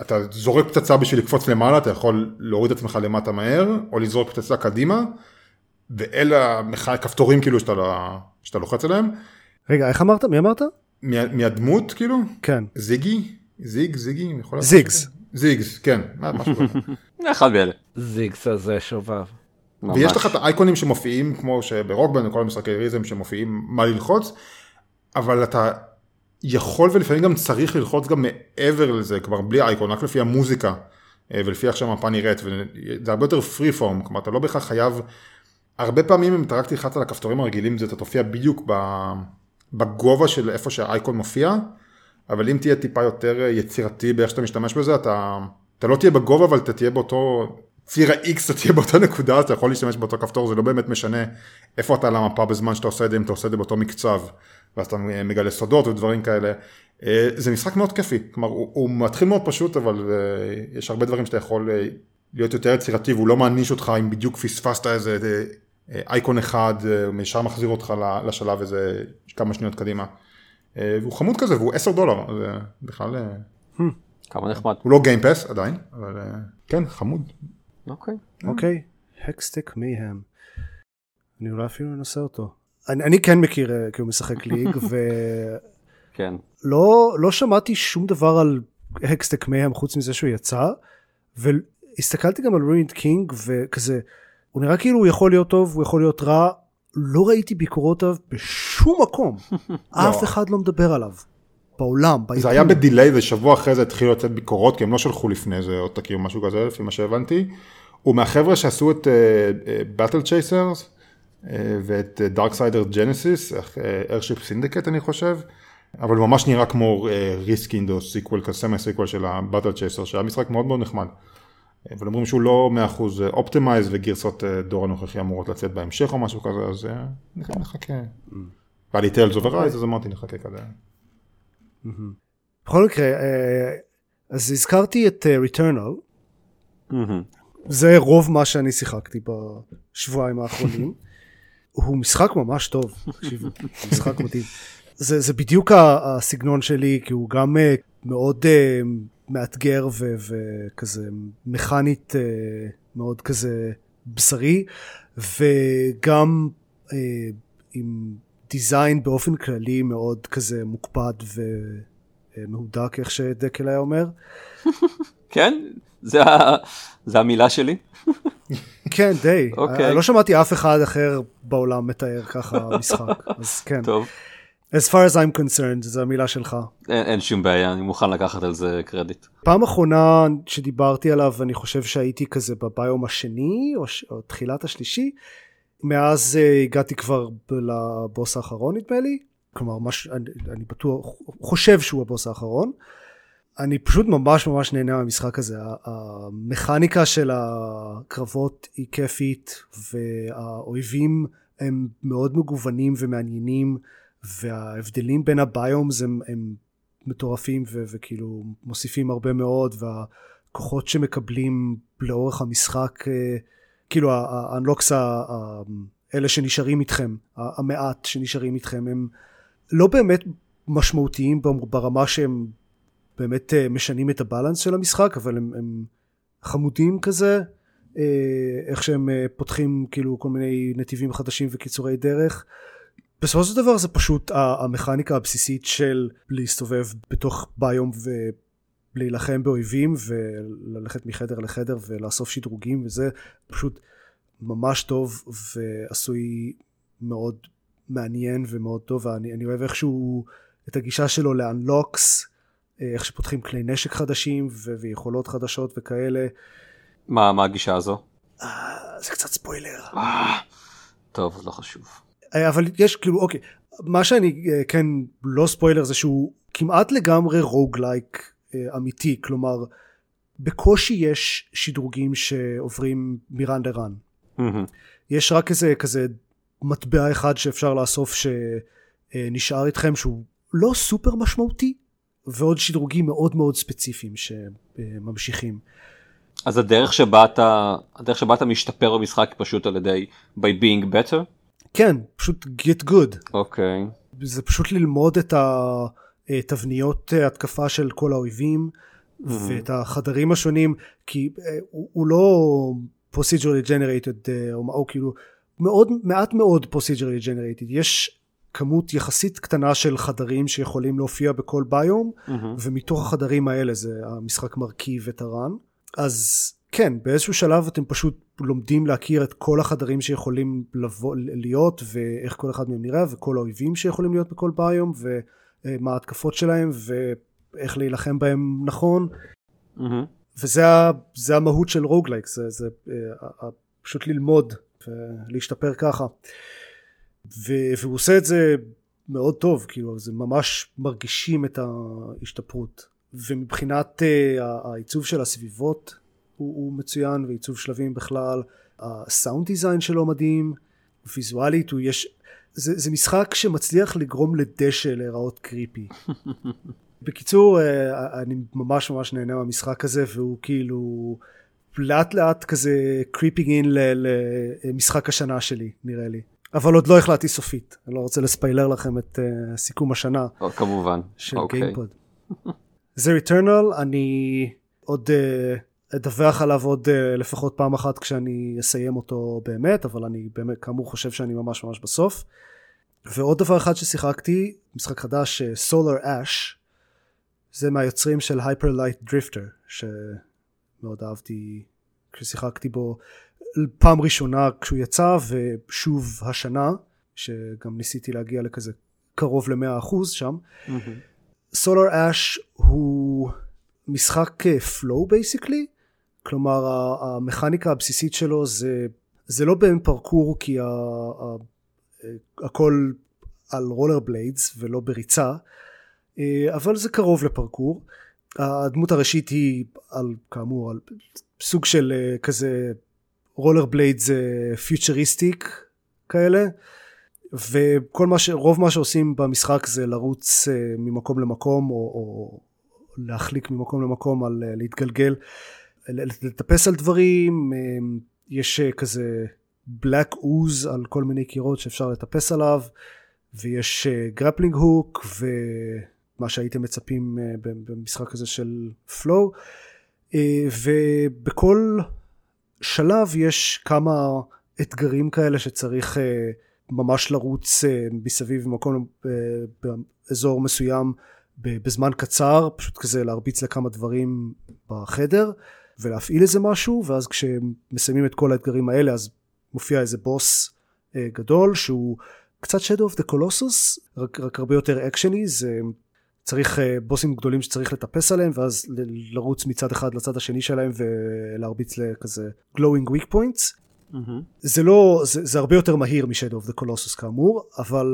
אתה זורק פצצה בשביל לקפוץ למעלה, אתה יכול להוריד את עצמך למטה מהר, או לזרוק פצצה קדימה, ואלה הכפתורים כאילו שאתה, לא- שאתה לוחץ עליהם. רגע, איך אמרת? מי אמרת? מה- מהדמות כאילו, כן. זיגי, זיג, זיגי, זיגס. זיגס, כן. *laughs* אחד מאלה. זיגס הזה שובב. ויש לך את האייקונים שמופיעים כמו שברוקבן וכל המשחקי ריזם שמופיעים מה ללחוץ, אבל אתה יכול ולפעמים גם צריך ללחוץ גם מעבר לזה, כלומר בלי אייקון, רק לפי המוזיקה אה, ולפי איך שהמפה נראית, וזה הרבה יותר פרי פורם, כלומר אתה לא בהכרח חייב, הרבה פעמים אם אתה רק תלחץ על הכפתורים הרגילים זה אתה תופיע בדיוק בגובה של איפה שהאייקון מופיע, אבל אם תהיה טיפה יותר יצירתי באיך שאתה משתמש בזה, אתה, אתה לא תהיה בגובה אבל אתה תהיה באותו ציר ה-X, אתה תהיה באותה נקודה, אתה יכול להשתמש באותו כפתור, זה לא באמת משנה איפה אתה על המפה בזמן שאתה עושה את זה, אם אתה עושה את זה באותו מקצב, ואז אתה מגלה סודות ודברים כאלה. אה, זה משחק מאוד כיפי, כלומר הוא, הוא מתחיל מאוד פשוט, אבל אה, יש הרבה דברים שאתה יכול אה, להיות יותר יצירתי, והוא לא מעניש אותך אם בדיוק פספסת איזה אה, אייקון אחד, אה, הוא ישר מחזיר אותך לשלב איזה כמה שניות קדימה. אה, והוא חמוד כזה, והוא 10 דולר, אז אה, בכלל, אה, כמה נחמד. הוא לא Game Pass עדיין, אבל אה, כן, חמוד. אוקיי. אוקיי. Hextech Mayhem. אני אולי אפילו אנסה אותו. אני אני כן מכיר, אה, כי הוא משחק League, *laughs* כן. ולא לא שמעתי שום דבר על Hextech Mayhem חוץ מזה שהוא יצא, והסתכלתי גם על Ruined King, וכזה, הוא נראה כאילו הוא יכול להיות טוב, הוא יכול להיות רע, לא ראיתי ביקורות עליו בשום מקום. *laughs* אף אחד לא מדבר עליו. בעולם, זה ביקום. היה ב delay ושבוע אחרי זה התחילו לצאת ביקורות, כי הם לא שלחו לפני זה עותקים או משהו כזה, לפי מה שהבנתי. הוא מהחבר'ה שעשו את Battle Chasers ואת Darksiders Genesis, Airship Syndicate אני חושב, אבל ממש נראה כמו reskin או sequel, כזה semi sequel של ה Battle Chasers, שהיה משחק מאוד מאוד נחמד. אה, אבל אומרים שהוא לא 100% optimized וגרסות אה, דור הנוכחי אמורות לצאת בהמשך או משהו כזה, אז אה, נח- נחכה. והיה לי Tales of Arise, אז אמרתי נחכה כזה. בכל מקרה, אה, אז הזכרתי את אה, Returnal, מהמם. זה רוב מה שאני שיחקתי בשבועיים האחרונים. *laughs* הוא משחק ממש טוב, תקשיבו, משחק מדהים. זה, זה בדיוק הסגנון שלי, כי הוא גם אה, מאוד אה, מאתגר ו- וכזה מכנית אה, מאוד כזה בשרי, וגם עם דיזיין באופן כללי מאוד כזה מוקפד ומהודק, איך שדקל היה אומר. כן, זה זה המילה שלי. כן, די. אוקיי. אני לא שמעתי אף אחד אחר בעולם מתאר ככה משחק, אז כן. טוב, As far as I'm concerned, זו המילה שלך. אין אין שום בעיה, אני מוכן לקחת על זה קרדיט. פעם אחרונה שדיברתי עליו, אני חושב שהייתי כזה בביום השני, או, ש... או תחילת השלישי. מאז uh, הגעתי כבר לבוס האחרון נדמה לי. כלומר, מש... אני, אני בטוח, חושב שהוא הבוס האחרון. אני פשוט ממש ממש נהנה מהמשחק הזה. המכניקה של הקרבות היא כיפית, והאויבים הם מאוד מגוונים ומעניינים, וההבדלים בין הביומס הם, הם מטורפים ו- וכאילו מוסיפים הרבה מאוד, והכוחות שמקבלים לאורך המשחק, אה, כאילו האנלוקס, אלה שנשארים איתכם, המעט שנשארים איתכם, הם לא באמת משמעותיים ברמה שהם באמת אה, משנים את הבלנס של המשחק, אבל הם, הם חמודים כזה, אה, איך שהם פותחים כאילו כל מיני נתיבים חדשים וקיצורי דרך. בסופו של דבר זה פשוט המכניקה הבסיסית של להסתובב בתוך ביום ולהילחם באויבים וללכת מחדר לחדר ולאסוף שדרוגים וזה פשוט ממש טוב ועשוי מאוד מעניין ומאוד טוב ואני אוהב איכשהו את הגישה שלו לאנלוקס איך שפותחים כלי נשק חדשים ו- ויכולות חדשות וכאלה. מה, מה הגישה הזו? אה, זה קצת ספוילר. אה, טוב, לא חשוב. אה, אבל יש כאילו אוקיי מה שאני אה, כן לא ספוילר זה שהוא כמעט לגמרי רוגלייק אה, אמיתי כלומר בקושי יש שדרוגים שעוברים מרן לרן מהמם. יש רק איזה כזה מטבע אחד שאפשר לאסוף שנשאר איתכם שהוא לא סופר משמעותי ועוד שדרוגים מאוד מאוד ספציפיים שממשיכים. אז הדרך שבה אתה, הדרך שבה אתה משתפר במשחק היא פשוט על ידי by being better? כן פשוט get good אוקיי. זה פשוט ללמוד את התבניות התקפה של כל האויבים ואת החדרים השונים כי אה, הוא, הוא לא procedurally generated אה, או, או כאילו מאוד מעט מאוד procedurally generated יש כמות יחסית קטנה של חדרים שיכולים להופיע בכל ביום מהמם. ומתוך החדרים האלה זה המשחק מרכיב את הרן אז כן באיזשהו שלב אתם פשוט לומדים להכיר את כל החדרים שיכולים לבוא, להיות ואיך כל אחד מהם נראה וכל האויבים שיכולים להיות בכל ביום ומה ההתקפות שלהם ואיך להילחם בהם נכון. מהמם. וזה המהות של רוגלייק זה, זה אה, פשוט ללמוד ולהשתפר ככה. ו- והוא עושה את זה מאוד טוב כאילו זה ממש מרגישים את ההשתפרות. ומבחינת אה, העיצוב של הסביבות הוא, הוא מצוין ועיצוב שלבים בכלל הסאונד דיזיין שלו מדהים ויזואלית הוא יש זה, זה משחק שמצליח לגרום לדשא להיראות קריפי *laughs* בקיצור אה, אני ממש ממש נהנה מהמשחק הזה והוא כאילו לאט לאט כזה creeping in למשחק השנה שלי נראה לי אבל עוד לא החלטתי סופית אני לא רוצה לספיילר לכם את אה, סיכום השנה או, כמובן. של אוקיי. גיימפוד. *laughs* זה ריטרנל אני עוד אה, אדווח עליו עוד אה, לפחות פעם אחת כשאני אסיים אותו באמת אבל אני באמת כאמור חושב שאני ממש ממש בסוף. ועוד דבר אחד ששיחקתי משחק חדש סולר אש זה מהיוצרים של הייפר לייט דריפטר שמאוד אהבתי כששיחקתי בו פעם ראשונה כשהוא יצא ושוב השנה שגם ניסיתי להגיע לכזה קרוב למאה אחוז שם מהמם. סולר אש הוא משחק flow basically כלומר המכניקה הבסיסית שלו זה זה לא בין פרקור כי ה, ה, הכל על roller blades ולא בריצה אה, אבל זה קרוב לפרקור. הדמות הראשית היא על כאמור על סוג של אה, כזה roller blades futuristic כאלה וכל מה ש... רוב מה שעושים במשחק זה לרוץ ממקום למקום או, או להחליק ממקום למקום על להתגלגל לטפס על דברים אמ, יש אה, כזה black ooze על כל מיני קירות שאפשר לטפס עליו ויש grappling hook ומה שהייתם מצפים במשחק הזה של flow ובכל שלב יש כמה אתגרים כאלה שצריך ממש לרוץ מסביב במקום באזור מסוים בזמן קצר פשוט כזה להרביץ לכמה דברים בחדר ולהפעיל איזה משהו ואז כשמסיימים את כל האתגרים האלה אז מופיע איזה בוס אה, גדול שהוא קצת Shadow of the Colossus רק, רק הרבה יותר אקשני זה צריך אה, בוסים גדולים שצריך לטפס עליהם ואז ל- לרוץ מצד אחד לצד השני שלהם ולהרביץ לכזה glowing weak points מהמם. זה לא זה, זה הרבה יותר מהיר מ Shadow of the Colossus כאמור אבל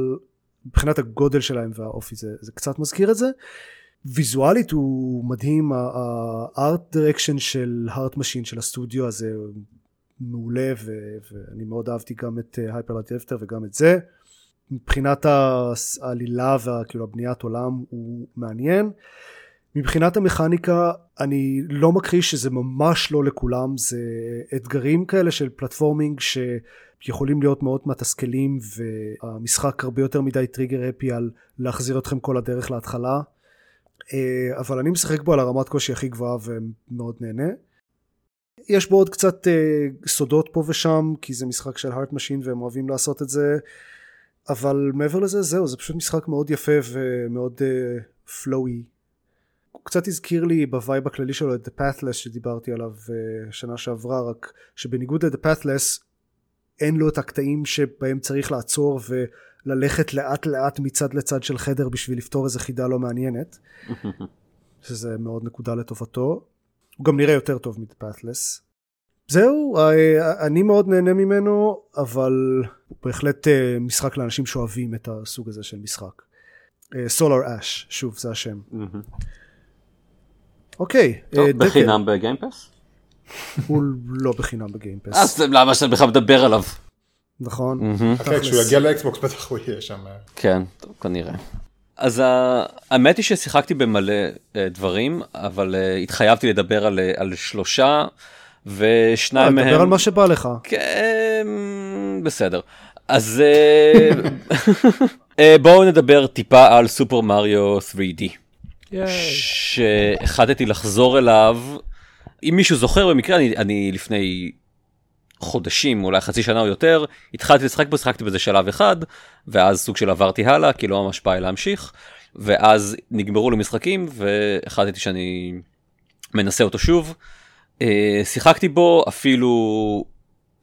מבחינת הגודל שלהם והאופי זה, זה קצת מזכיר את זה ויזואלית הוא מדהים ה art direction של הארט משין של הסטודיו הזה מעולה ו, ואני מאוד אהבתי גם את הייפר לייט דריפטר וגם את זה. מבחינת העלילה וכאילו הבניית עולם הוא מעניין. מבחינת המכניקה אני לא מכחיש שזה ממש לא לכולם זה אתגרים כאלה של platforming שיכולים להיות מאוד מתסכלים והמשחק הרבה יותר מדי trigger happy על להחזיר אתכם כל הדרך להתחלה. אה, אבל אני משחק בו על הרמת קושי הכי גבוהה ומאוד נהנה יש בו עוד קצת אה, סודות פה ושם, כי זה משחק של הארט משין והם אוהבים לעשות את זה, אבל מעבר לזה זהו, זה פשוט משחק מאוד יפה ומאוד flow-y. אה, הוא קצת הזכיר לי ב vibe הכללי שלו את The Pathless שדיברתי עליו שנה שעברה, רק שבניגוד ל-The Pathless אין לו את הקטעים שבהם צריך לעצור וללכת לאט לאט מצד לצד של חדר בשביל לפתור איזה חידה לא מעניינת. *laughs* שזה מאוד נקודה לטובתו. הוא גם נראה יותר טוב מפאת'לס. זהו, אה, אני מאוד נהנה ממנו, אבל הוא בהחלט אה, משחק לאנשים שאוהבים את הסוג הזה של משחק. סולאר אה, אש, שוב, זה השם. אוקיי. טוב, בחינם בגיימפס? הוא לא בחינם בגיימפס. אז למה שאתה בכלל מדבר עליו? נכון. כשהוא יגיע לאקסבוקס בטח הוא יהיה שם. כן, טוב, כנראה. אז האמת היא ששיחקתי במלא אה, דברים, אבל אה, התחייבתי לדבר על, אה, על שלושה, ושניים מהם... לדבר על מה שבא לך. כן, בסדר. אז בואו נדבר טיפה על סופר מריו 3D. שהחלטתי לחזור אליו. אם מישהו זוכר במקרה, אני, אני לפני חודשים, אולי חצי שנה או יותר, התחלתי לשחק בו, שחקתי בזה שלב אחד, ואז סוג של עברתי הלאה, כי לא ממש בא לי להמשיך, ואז נגמרו לי משחקים, והחלטתי שאני מנסה אותו שוב. Uh, שיחקתי בו, אפילו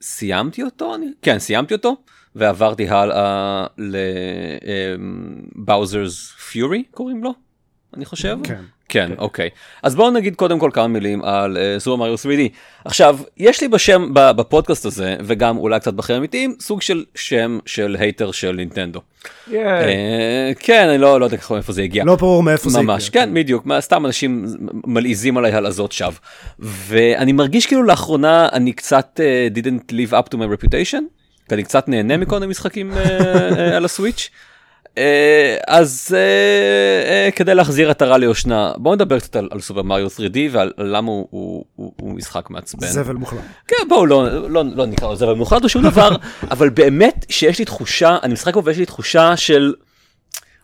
סיימתי אותו, אני... כן, סיימתי אותו, ועברתי הלאה לבאוזרס פיורי, קוראים לו, אני חושב. כן. כן, אוקיי. אז בואו נגיד קודם כל כמה מילים על סופר מריו 3D. עכשיו, יש לי בשם, בפודקאסט הזה, וגם אולי קצת בחיים אמיתיים, סוג של שם של hater של נינטנדו. כן, אני לא יודע איפה זה הגיע. לא ברור מאיפה זה הגיע. ממש, כן, בדיוק. סתם אנשים מלעיזים עליי הלעזות שווא. ואני מרגיש כאילו לאחרונה אני קצת didn't live up to my reputation, ואני קצת נהנה מכל מיני משחקים על הסוויץ'. אה, אז אה, אה, כדי להחזיר עטרה ליושנה בוא נדבר קצת על, על סופר מריו 3D ועל למה הוא, הוא, הוא, הוא משחק מעצבן. זבל מוחלט. כן בואו לא, לא, לא נקרא לו זבל מוחלט או שום דבר *laughs* אבל באמת שיש לי תחושה אני משחק בו ויש לי תחושה של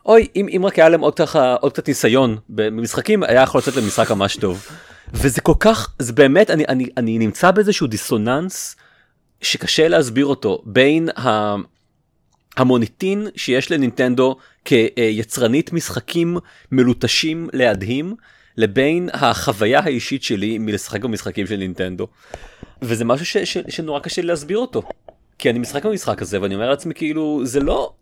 אוי אם, אם רק היה להם עוד, ככה, עוד קצת ניסיון במשחקים היה יכול לצאת למשחק ממש טוב. וזה כל כך זה באמת אני, אני, אני נמצא באיזשהו דיסוננס שקשה להסביר אותו בין ה... המוניטין שיש לנינטנדו כיצרנית משחקים מלוטשים להדהים לבין החוויה האישית שלי מלשחק במשחקים של נינטנדו. וזה משהו ש, ש, שנורא קשה לי להסביר אותו. כי אני משחק במשחק הזה ואני אומר לעצמי כאילו זה לא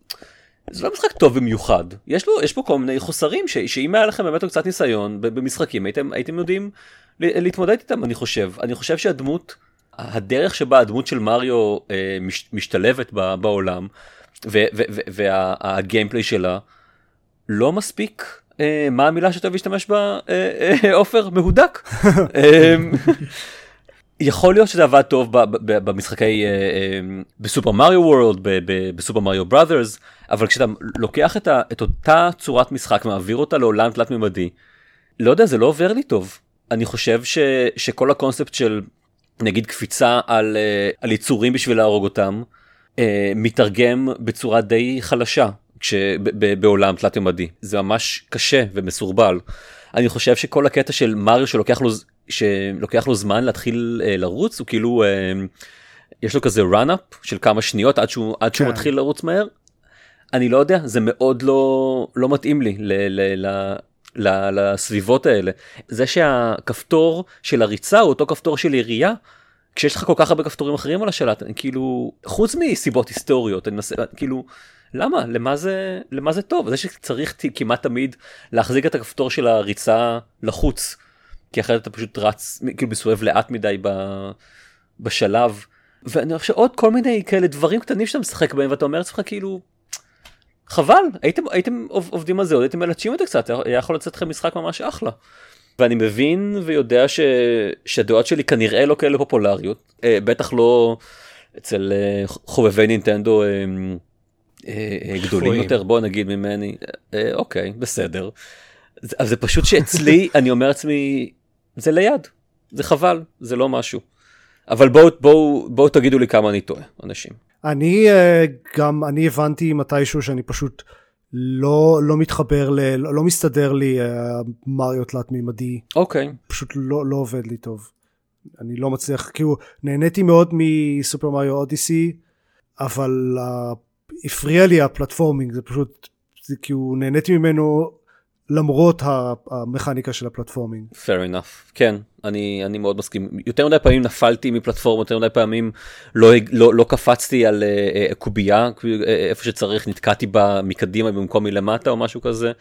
זה לא משחק טוב במיוחד יש לו יש פה כל מיני חוסרים ש, שאם היה לכם באמת קצת ניסיון במשחקים הייתם הייתם יודעים להתמודד איתם אני חושב אני חושב שהדמות הדרך שבה הדמות של מריו אה, מש, משתלבת בעולם והגיימפליי שלה לא מספיק אה, מה המילה שאתה להשתמש בה אה, אה, עופר מהודק. *laughs* יכול להיות שזה עבד טוב במשחקי בסופר מריו וורלד בסופר מריו בראדרס אבל כשאתה לוקח את, את אותה צורת משחק מעביר אותה לעולם תלת מימדי לא יודע זה לא עובר לי טוב אני חושב ש, שכל הקונספט של נגיד קפיצה על, על יצורים בשביל להרוג אותם. אה, מתרגם בצורה די חלשה בעולם תלת ימדי זה ממש קשה ומסורבל. אני חושב שכל הקטע של מריו שלוקח לו שלוקח לו זמן להתחיל אה, לרוץ הוא כאילו אה, יש לו כזה run-up של כמה שניות עד שהוא עד שהוא כן. מתחיל לרוץ מהר. אני לא יודע זה מאוד לא לא מתאים לי ל, ל, ל, ל, לסביבות האלה זה שהכפתור של הריצה הוא אותו כפתור של ירייה כשיש לך כל כך הרבה כפתורים אחרים על השלט כאילו חוץ מסיבות היסטוריות אני מנסה כאילו למה? למה זה למה זה טוב? זה שצריך כמעט תמיד להחזיק את הכפתור של הריצה לחוץ כי אחרת אתה פשוט רץ כאילו מסובב לאט מדי ב, בשלב. ואני חושב עוד כל מיני כאלה דברים קטנים שאתה משחק בהם ואתה אומר לעצמך כאילו חבל הייתם הייתם עובדים על זה עוד הייתם מלטשים את זה קצת היה יכול לצאת לכם משחק ממש אחלה. ואני מבין ויודע ש... שהדעות שלי כנראה לא כאלה פופולריות, אה, בטח לא אצל אה, חובבי נינטנדו אה, אה, אה גדולים יותר, בוא נגיד ממני, אה, אוקיי, בסדר. אז זה פשוט שאצלי, *laughs* אני אומר לעצמי, זה ליד, זה חבל, זה לא משהו. אבל בואו בוא, בוא תגידו לי כמה אני טועה, אנשים. אני אה, גם, אני הבנתי מתישהו שאני פשוט... לא לא מתחבר ל... לא, לא מסתדר לי uh, מריו תלת מימדי. אוקיי. Okay. פשוט לא לא עובד לי טוב. אני לא מצליח, כאילו, נהניתי מאוד מסופר מריו אודיסי, אבל uh, הפריע לי הפלטפורמינג, זה פשוט, זה כאילו, נהניתי ממנו למרות המכניקה של הפלטפורמינג. fair enough, כן, אני, אני מאוד מסכים. יותר מדי פעמים נפלתי מפלטפורמות, יותר מדי פעמים לא, לא, לא קפצתי על uh, קובייה, איפה שצריך, נתקעתי בה מקדימה במקום מלמטה או משהו כזה.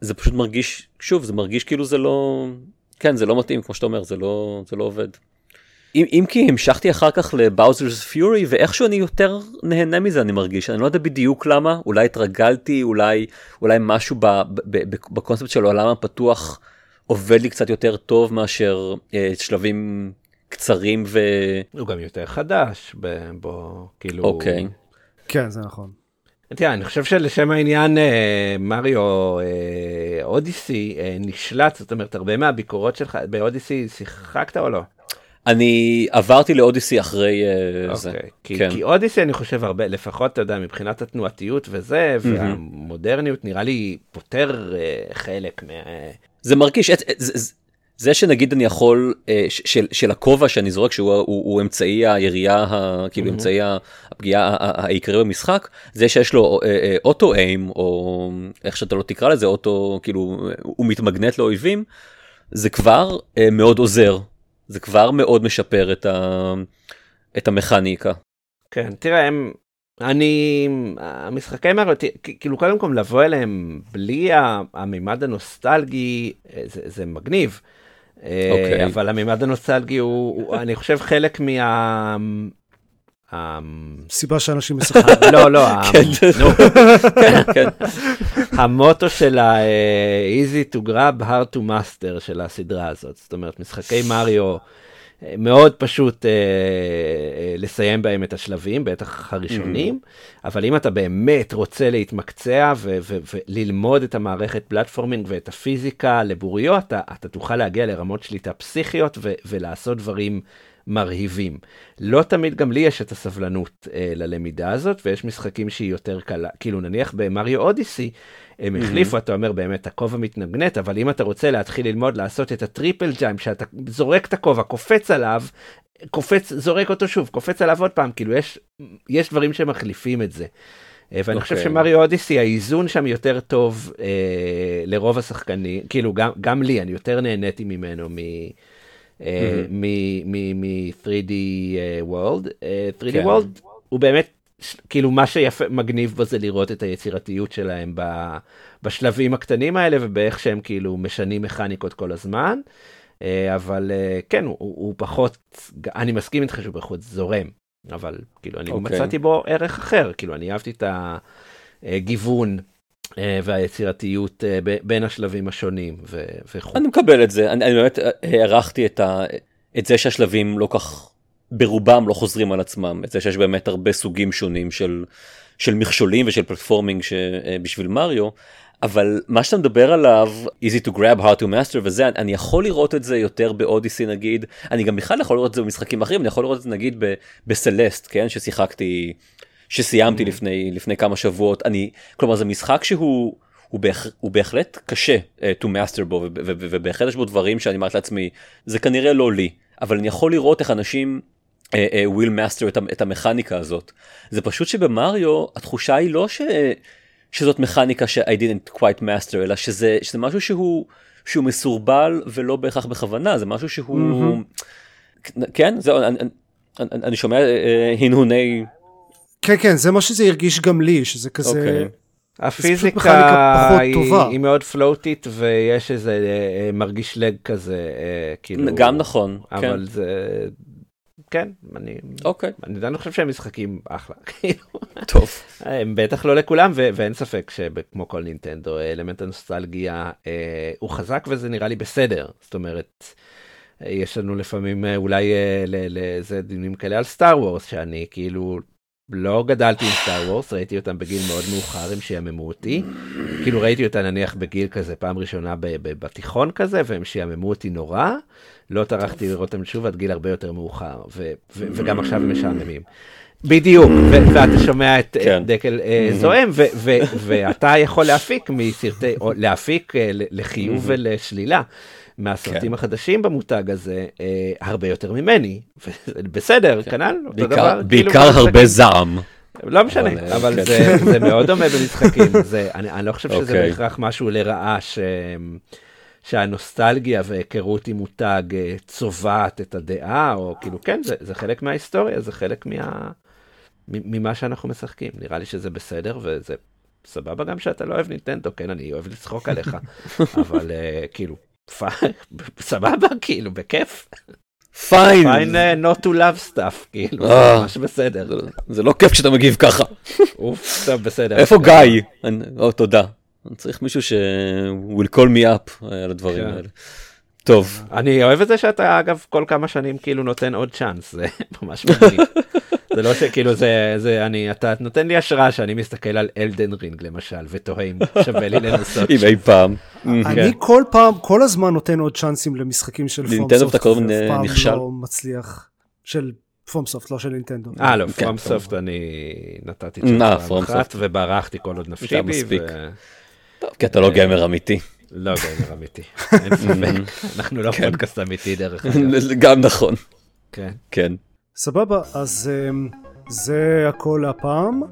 זה פשוט מרגיש, שוב, זה מרגיש כאילו זה לא, כן, זה לא מתאים, כמו שאתה אומר, זה לא, זה לא עובד. אם, אם כי המשכתי אחר כך לבאוזרס פיורי ואיכשהו אני יותר נהנה מזה אני מרגיש אני לא יודע בדיוק למה אולי התרגלתי אולי אולי משהו ב, ב, ב, בקונספט של העולם הפתוח עובד לי קצת יותר טוב מאשר אה, שלבים קצרים ו... הוא גם יותר חדש בו כאילו אוקיי. כן זה נכון. תראה, אני חושב שלשם העניין אה, מריו אה, אודיסי אה, נשלט זאת אומרת הרבה מהביקורות שלך באודיסי שיחקת או לא? אני עברתי לאודיסי אחרי okay. זה. אוקיי, כי, כן. כי אודיסי אני חושב הרבה, לפחות אתה יודע, מבחינת התנועתיות וזה, mm-hmm. והמודרניות נראה לי פותר uh, חלק מה... זה מרגיש, את, זה, זה, זה שנגיד אני יכול, uh, של, של הכובע שאני זורק, שהוא הוא, הוא אמצעי הירייה, ה, כאילו mm-hmm. אמצעי הפגיעה העיקרי במשחק, זה שיש לו אוטו uh, איים, או איך שאתה לא תקרא לזה, אוטו, כאילו, הוא מתמגנט לאויבים, זה כבר מאוד עוזר. זה כבר מאוד משפר את, ה... את המכניקה. כן, תראה, הם... אני, המשחקי מריו, כאילו קודם כל לבוא אליהם בלי המימד הנוסטלגי, אה, זה, זה מגניב. Okay. אה, אוקיי. אבל המימד הנוסטלגי הוא, הוא, אני חושב, חלק מה... סיבה שאנשים *laughs* משחקים. לא, לא, *laughs* *laughs* כן. כן. המוטו של ה-easy to grab, hard to master של הסדרה הזאת. זאת אומרת, משחקי מריו, אה, מאוד פשוט אה, אה, לסיים בהם את השלבים, בטח הראשונים, mm-hmm. אבל אם אתה באמת רוצה להתמקצע וללמוד את המערכת פלטפורמינג ואת הפיזיקה לבוריו, אתה תוכל להגיע לרמות שליטה פסיכיות ולעשות דברים מרהיבים. לא תמיד גם לי יש את הסבלנות אה, ללמידה הזאת, ויש משחקים שהיא יותר קלה, כאילו נניח במריו אודיסי, הם החליפו. אתה אומר באמת, הכובע מתנגנט, אבל אם אתה רוצה להתחיל ללמוד לעשות את הטריפל ג'יימפ, שאתה זורק את הכובע, קופץ עליו, קופץ, זורק אותו שוב, קופץ עליו עוד פעם, כאילו יש, יש דברים שמחליפים את זה. אה, ואני okay. חושב אוקיי. שמריו אודיסי האיזון שם יותר טוב אה, לרוב השחקנים כאילו גם גם לי אני יותר נהניתי ממנו מ, מ-3D אה, World. 3D כן. World הוא באמת, כאילו מה שיפה, מגניב בו זה לראות את היצירתיות שלהם בשלבים הקטנים האלה ובאיך שהם כאילו משנים מכניקות כל הזמן. אה, אבל כן, הוא, הוא פחות, אני מסכים איתך שהוא פחות זורם, אבל כאילו אני okay. אוקיי. מצאתי בו ערך אחר, כאילו אני אהבתי את הגיוון אה, והיצירתיות אה, בין השלבים השונים וכו'. אני מקבל את זה, אני, אני באמת אה, הערכתי את, זה שהשלבים לא כך, ברובם לא חוזרים על עצמם, את זה שיש באמת הרבה סוגים שונים של, של מכשולים ושל פלטפורמינג בשביל מריו, אבל מה שאתה מדבר עליו, easy to grab, hard to master וזה, אני יכול לראות את זה יותר באודיסי נגיד, אני גם בכלל יכול לראות את זה במשחקים אחרים, אני יכול לראות את זה נגיד בסלסט, כן, ששיחקתי שסיימתי mm. לפני לפני כמה שבועות אני כלומר זה משחק שהוא הוא, בהח, הוא בהחלט קשה uh, to master בו ובהחלט יש בו דברים שאני אמרתי לעצמי זה כנראה לא לי אבל אני יכול לראות איך אנשים uh, uh, will master את, את המכניקה הזאת זה פשוט שבמריו התחושה היא לא ש, שזאת מכניקה ש- I didn't quite master אלא שזה שזה משהו שהוא שהוא מסורבל ולא בהכרח בכוונה זה משהו שהוא mm-hmm. כן זהו אני, אני, אני שומע uh, הנהוני כן, כן, זה מה שזה הרגיש גם לי, שזה כזה... Okay. אוקיי. הפיזיקה היא, היא מאוד פלוטית ויש איזה אה, מרגיש לג כזה אה, כאילו גם נכון אבל כן. זה כן אני אוקיי אני עדיין חושב שהם משחקים אחלה *laughs* כאילו. טוב הם בטח לא לכולם ו- ואין ספק שכמו כל נינטנדו אלמנט הנוסטלגיה אה, הוא חזק וזה נראה לי בסדר זאת אומרת. יש לנו לפעמים אה, אולי לזה דיונים כאלה על סטאר וורס שאני כאילו לא גדלתי עם סטאר וורס, ראיתי אותם בגיל מאוד מאוחר, הם שיעממו אותי. כאילו ראיתי אותם נניח בגיל כזה, פעם ראשונה בתיכון כזה, והם שיעממו אותי נורא. לא טרחתי לראות אותם שוב עד גיל הרבה יותר מאוחר, וגם עכשיו הם משעממים. בדיוק, ואתה שומע את כן. דקל אה, זועם, ואתה יכול להפיק מסרטי, או להפיק אה, לחיוב ולשלילה. מהסרטים כן. החדשים במותג הזה אה, הרבה יותר ממני. *laughs* בסדר, כנ"ל, אותו בעיקר- דבר. כאילו בעיקר. הרבה זעם. לא משנה, אבל, אבל, כן. זה, זה מאוד דומה במשחקים. *laughs* זה, אני, אני לא חושב שזה אוקיי. בהכרח משהו לרעה ש, שהנוסטלגיה והיכרות עם מותג אה, צובעת את הדעה, או כאילו, כן, זה, זה חלק מההיסטוריה, זה חלק מה, ממה שאנחנו משחקים. נראה לי שזה בסדר, וזה סבבה גם שאתה לא אוהב נינטנדו, כן, אני אוהב לצחוק עליך, *laughs* אבל אה, כאילו, סבבה, כאילו, בכיף. fine. Uh, not to love stuff, כאילו, זה אה. ממש בסדר. זה- זה לא כיף כשאתה מגיב ככה. אוף, טוב, בסדר. איפה גיא? או, תודה. אני צריך מישהו ש... will call me up אה, על הדברים כן. האלה. טוב. אני אוהב את זה שאתה אגב כל כמה שנים כאילו נותן עוד צ'אנס זה *laughs* ממש מגניב. זה לא שכאילו זה זה אני אתה נותן לי השראה שאני מסתכל על אלדן רינג למשל ותוהה אם שווה לי לנסות. אם אי פעם. אני כל פעם, כל הזמן נותן עוד צ'אנסים למשחקים של נינטנדו. פרומסופט, אתה כל הזמן, ואף פעם נכשל. לא מצליח. של פרומסופט, לא של נינטנדו. אה לא כן, פרום סופט אני נתתי אה, צ'אנס אחת וברחתי כל עוד נפשי בי. כי אתה לא גיימר אמיתי. לא גיימר אמיתי. *laughs* אין ספק. אנחנו לא פודקאסט אמיתי דרך אגב. *laughs* גם נכון. כן. כן. סבבה, אז אמ, זה הכל הפעם.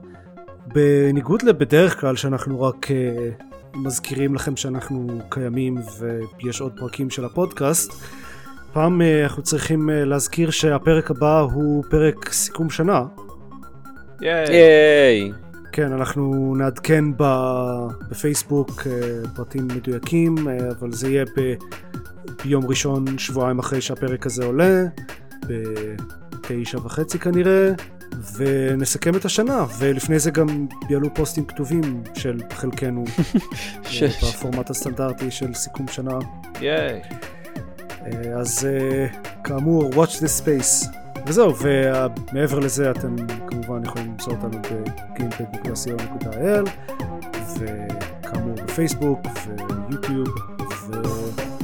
בניגוד לבדרך כלל שאנחנו רק אה, מזכירים לכם שאנחנו קיימים ויש עוד פרקים של הפודקאסט, פעם אה, אנחנו צריכים אה, להזכיר שהפרק הבא הוא פרק סיכום שנה. ייי. כן, אנחנו נעדכן ב- בפייסבוק פרטים מדויקים, אבל זה יהיה ב- ביום ראשון, שבועיים אחרי שהפרק הזה עולה, בתשע וחצי כנראה, ונסכם את השנה, ולפני זה גם יעלו פוסטים כתובים של חלקנו, *laughs* אה, בפורמט הסטנדרטי של סיכום שנה. ייי. אה, אז אה, כאמור, watch the space. וזהו, ומעבר לזה אתם כמובן יכולים למצוא אותנו ב-gamepad.co.il וכאמור בפייסבוק ויוטיוב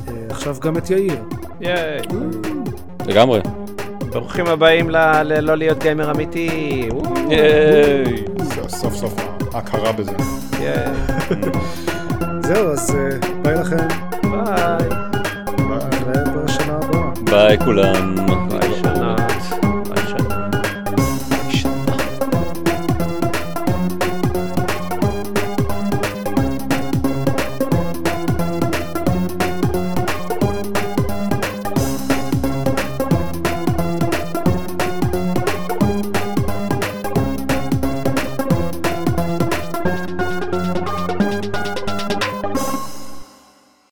ועכשיו גם את יאיר. ייי. לגמרי. ברוכים הבאים ללא להיות גיימר אמיתי. סוף סוף ההכרה בזה. זהו, אז אה, ביי לכם, ביי. הבאה. ביי כולם.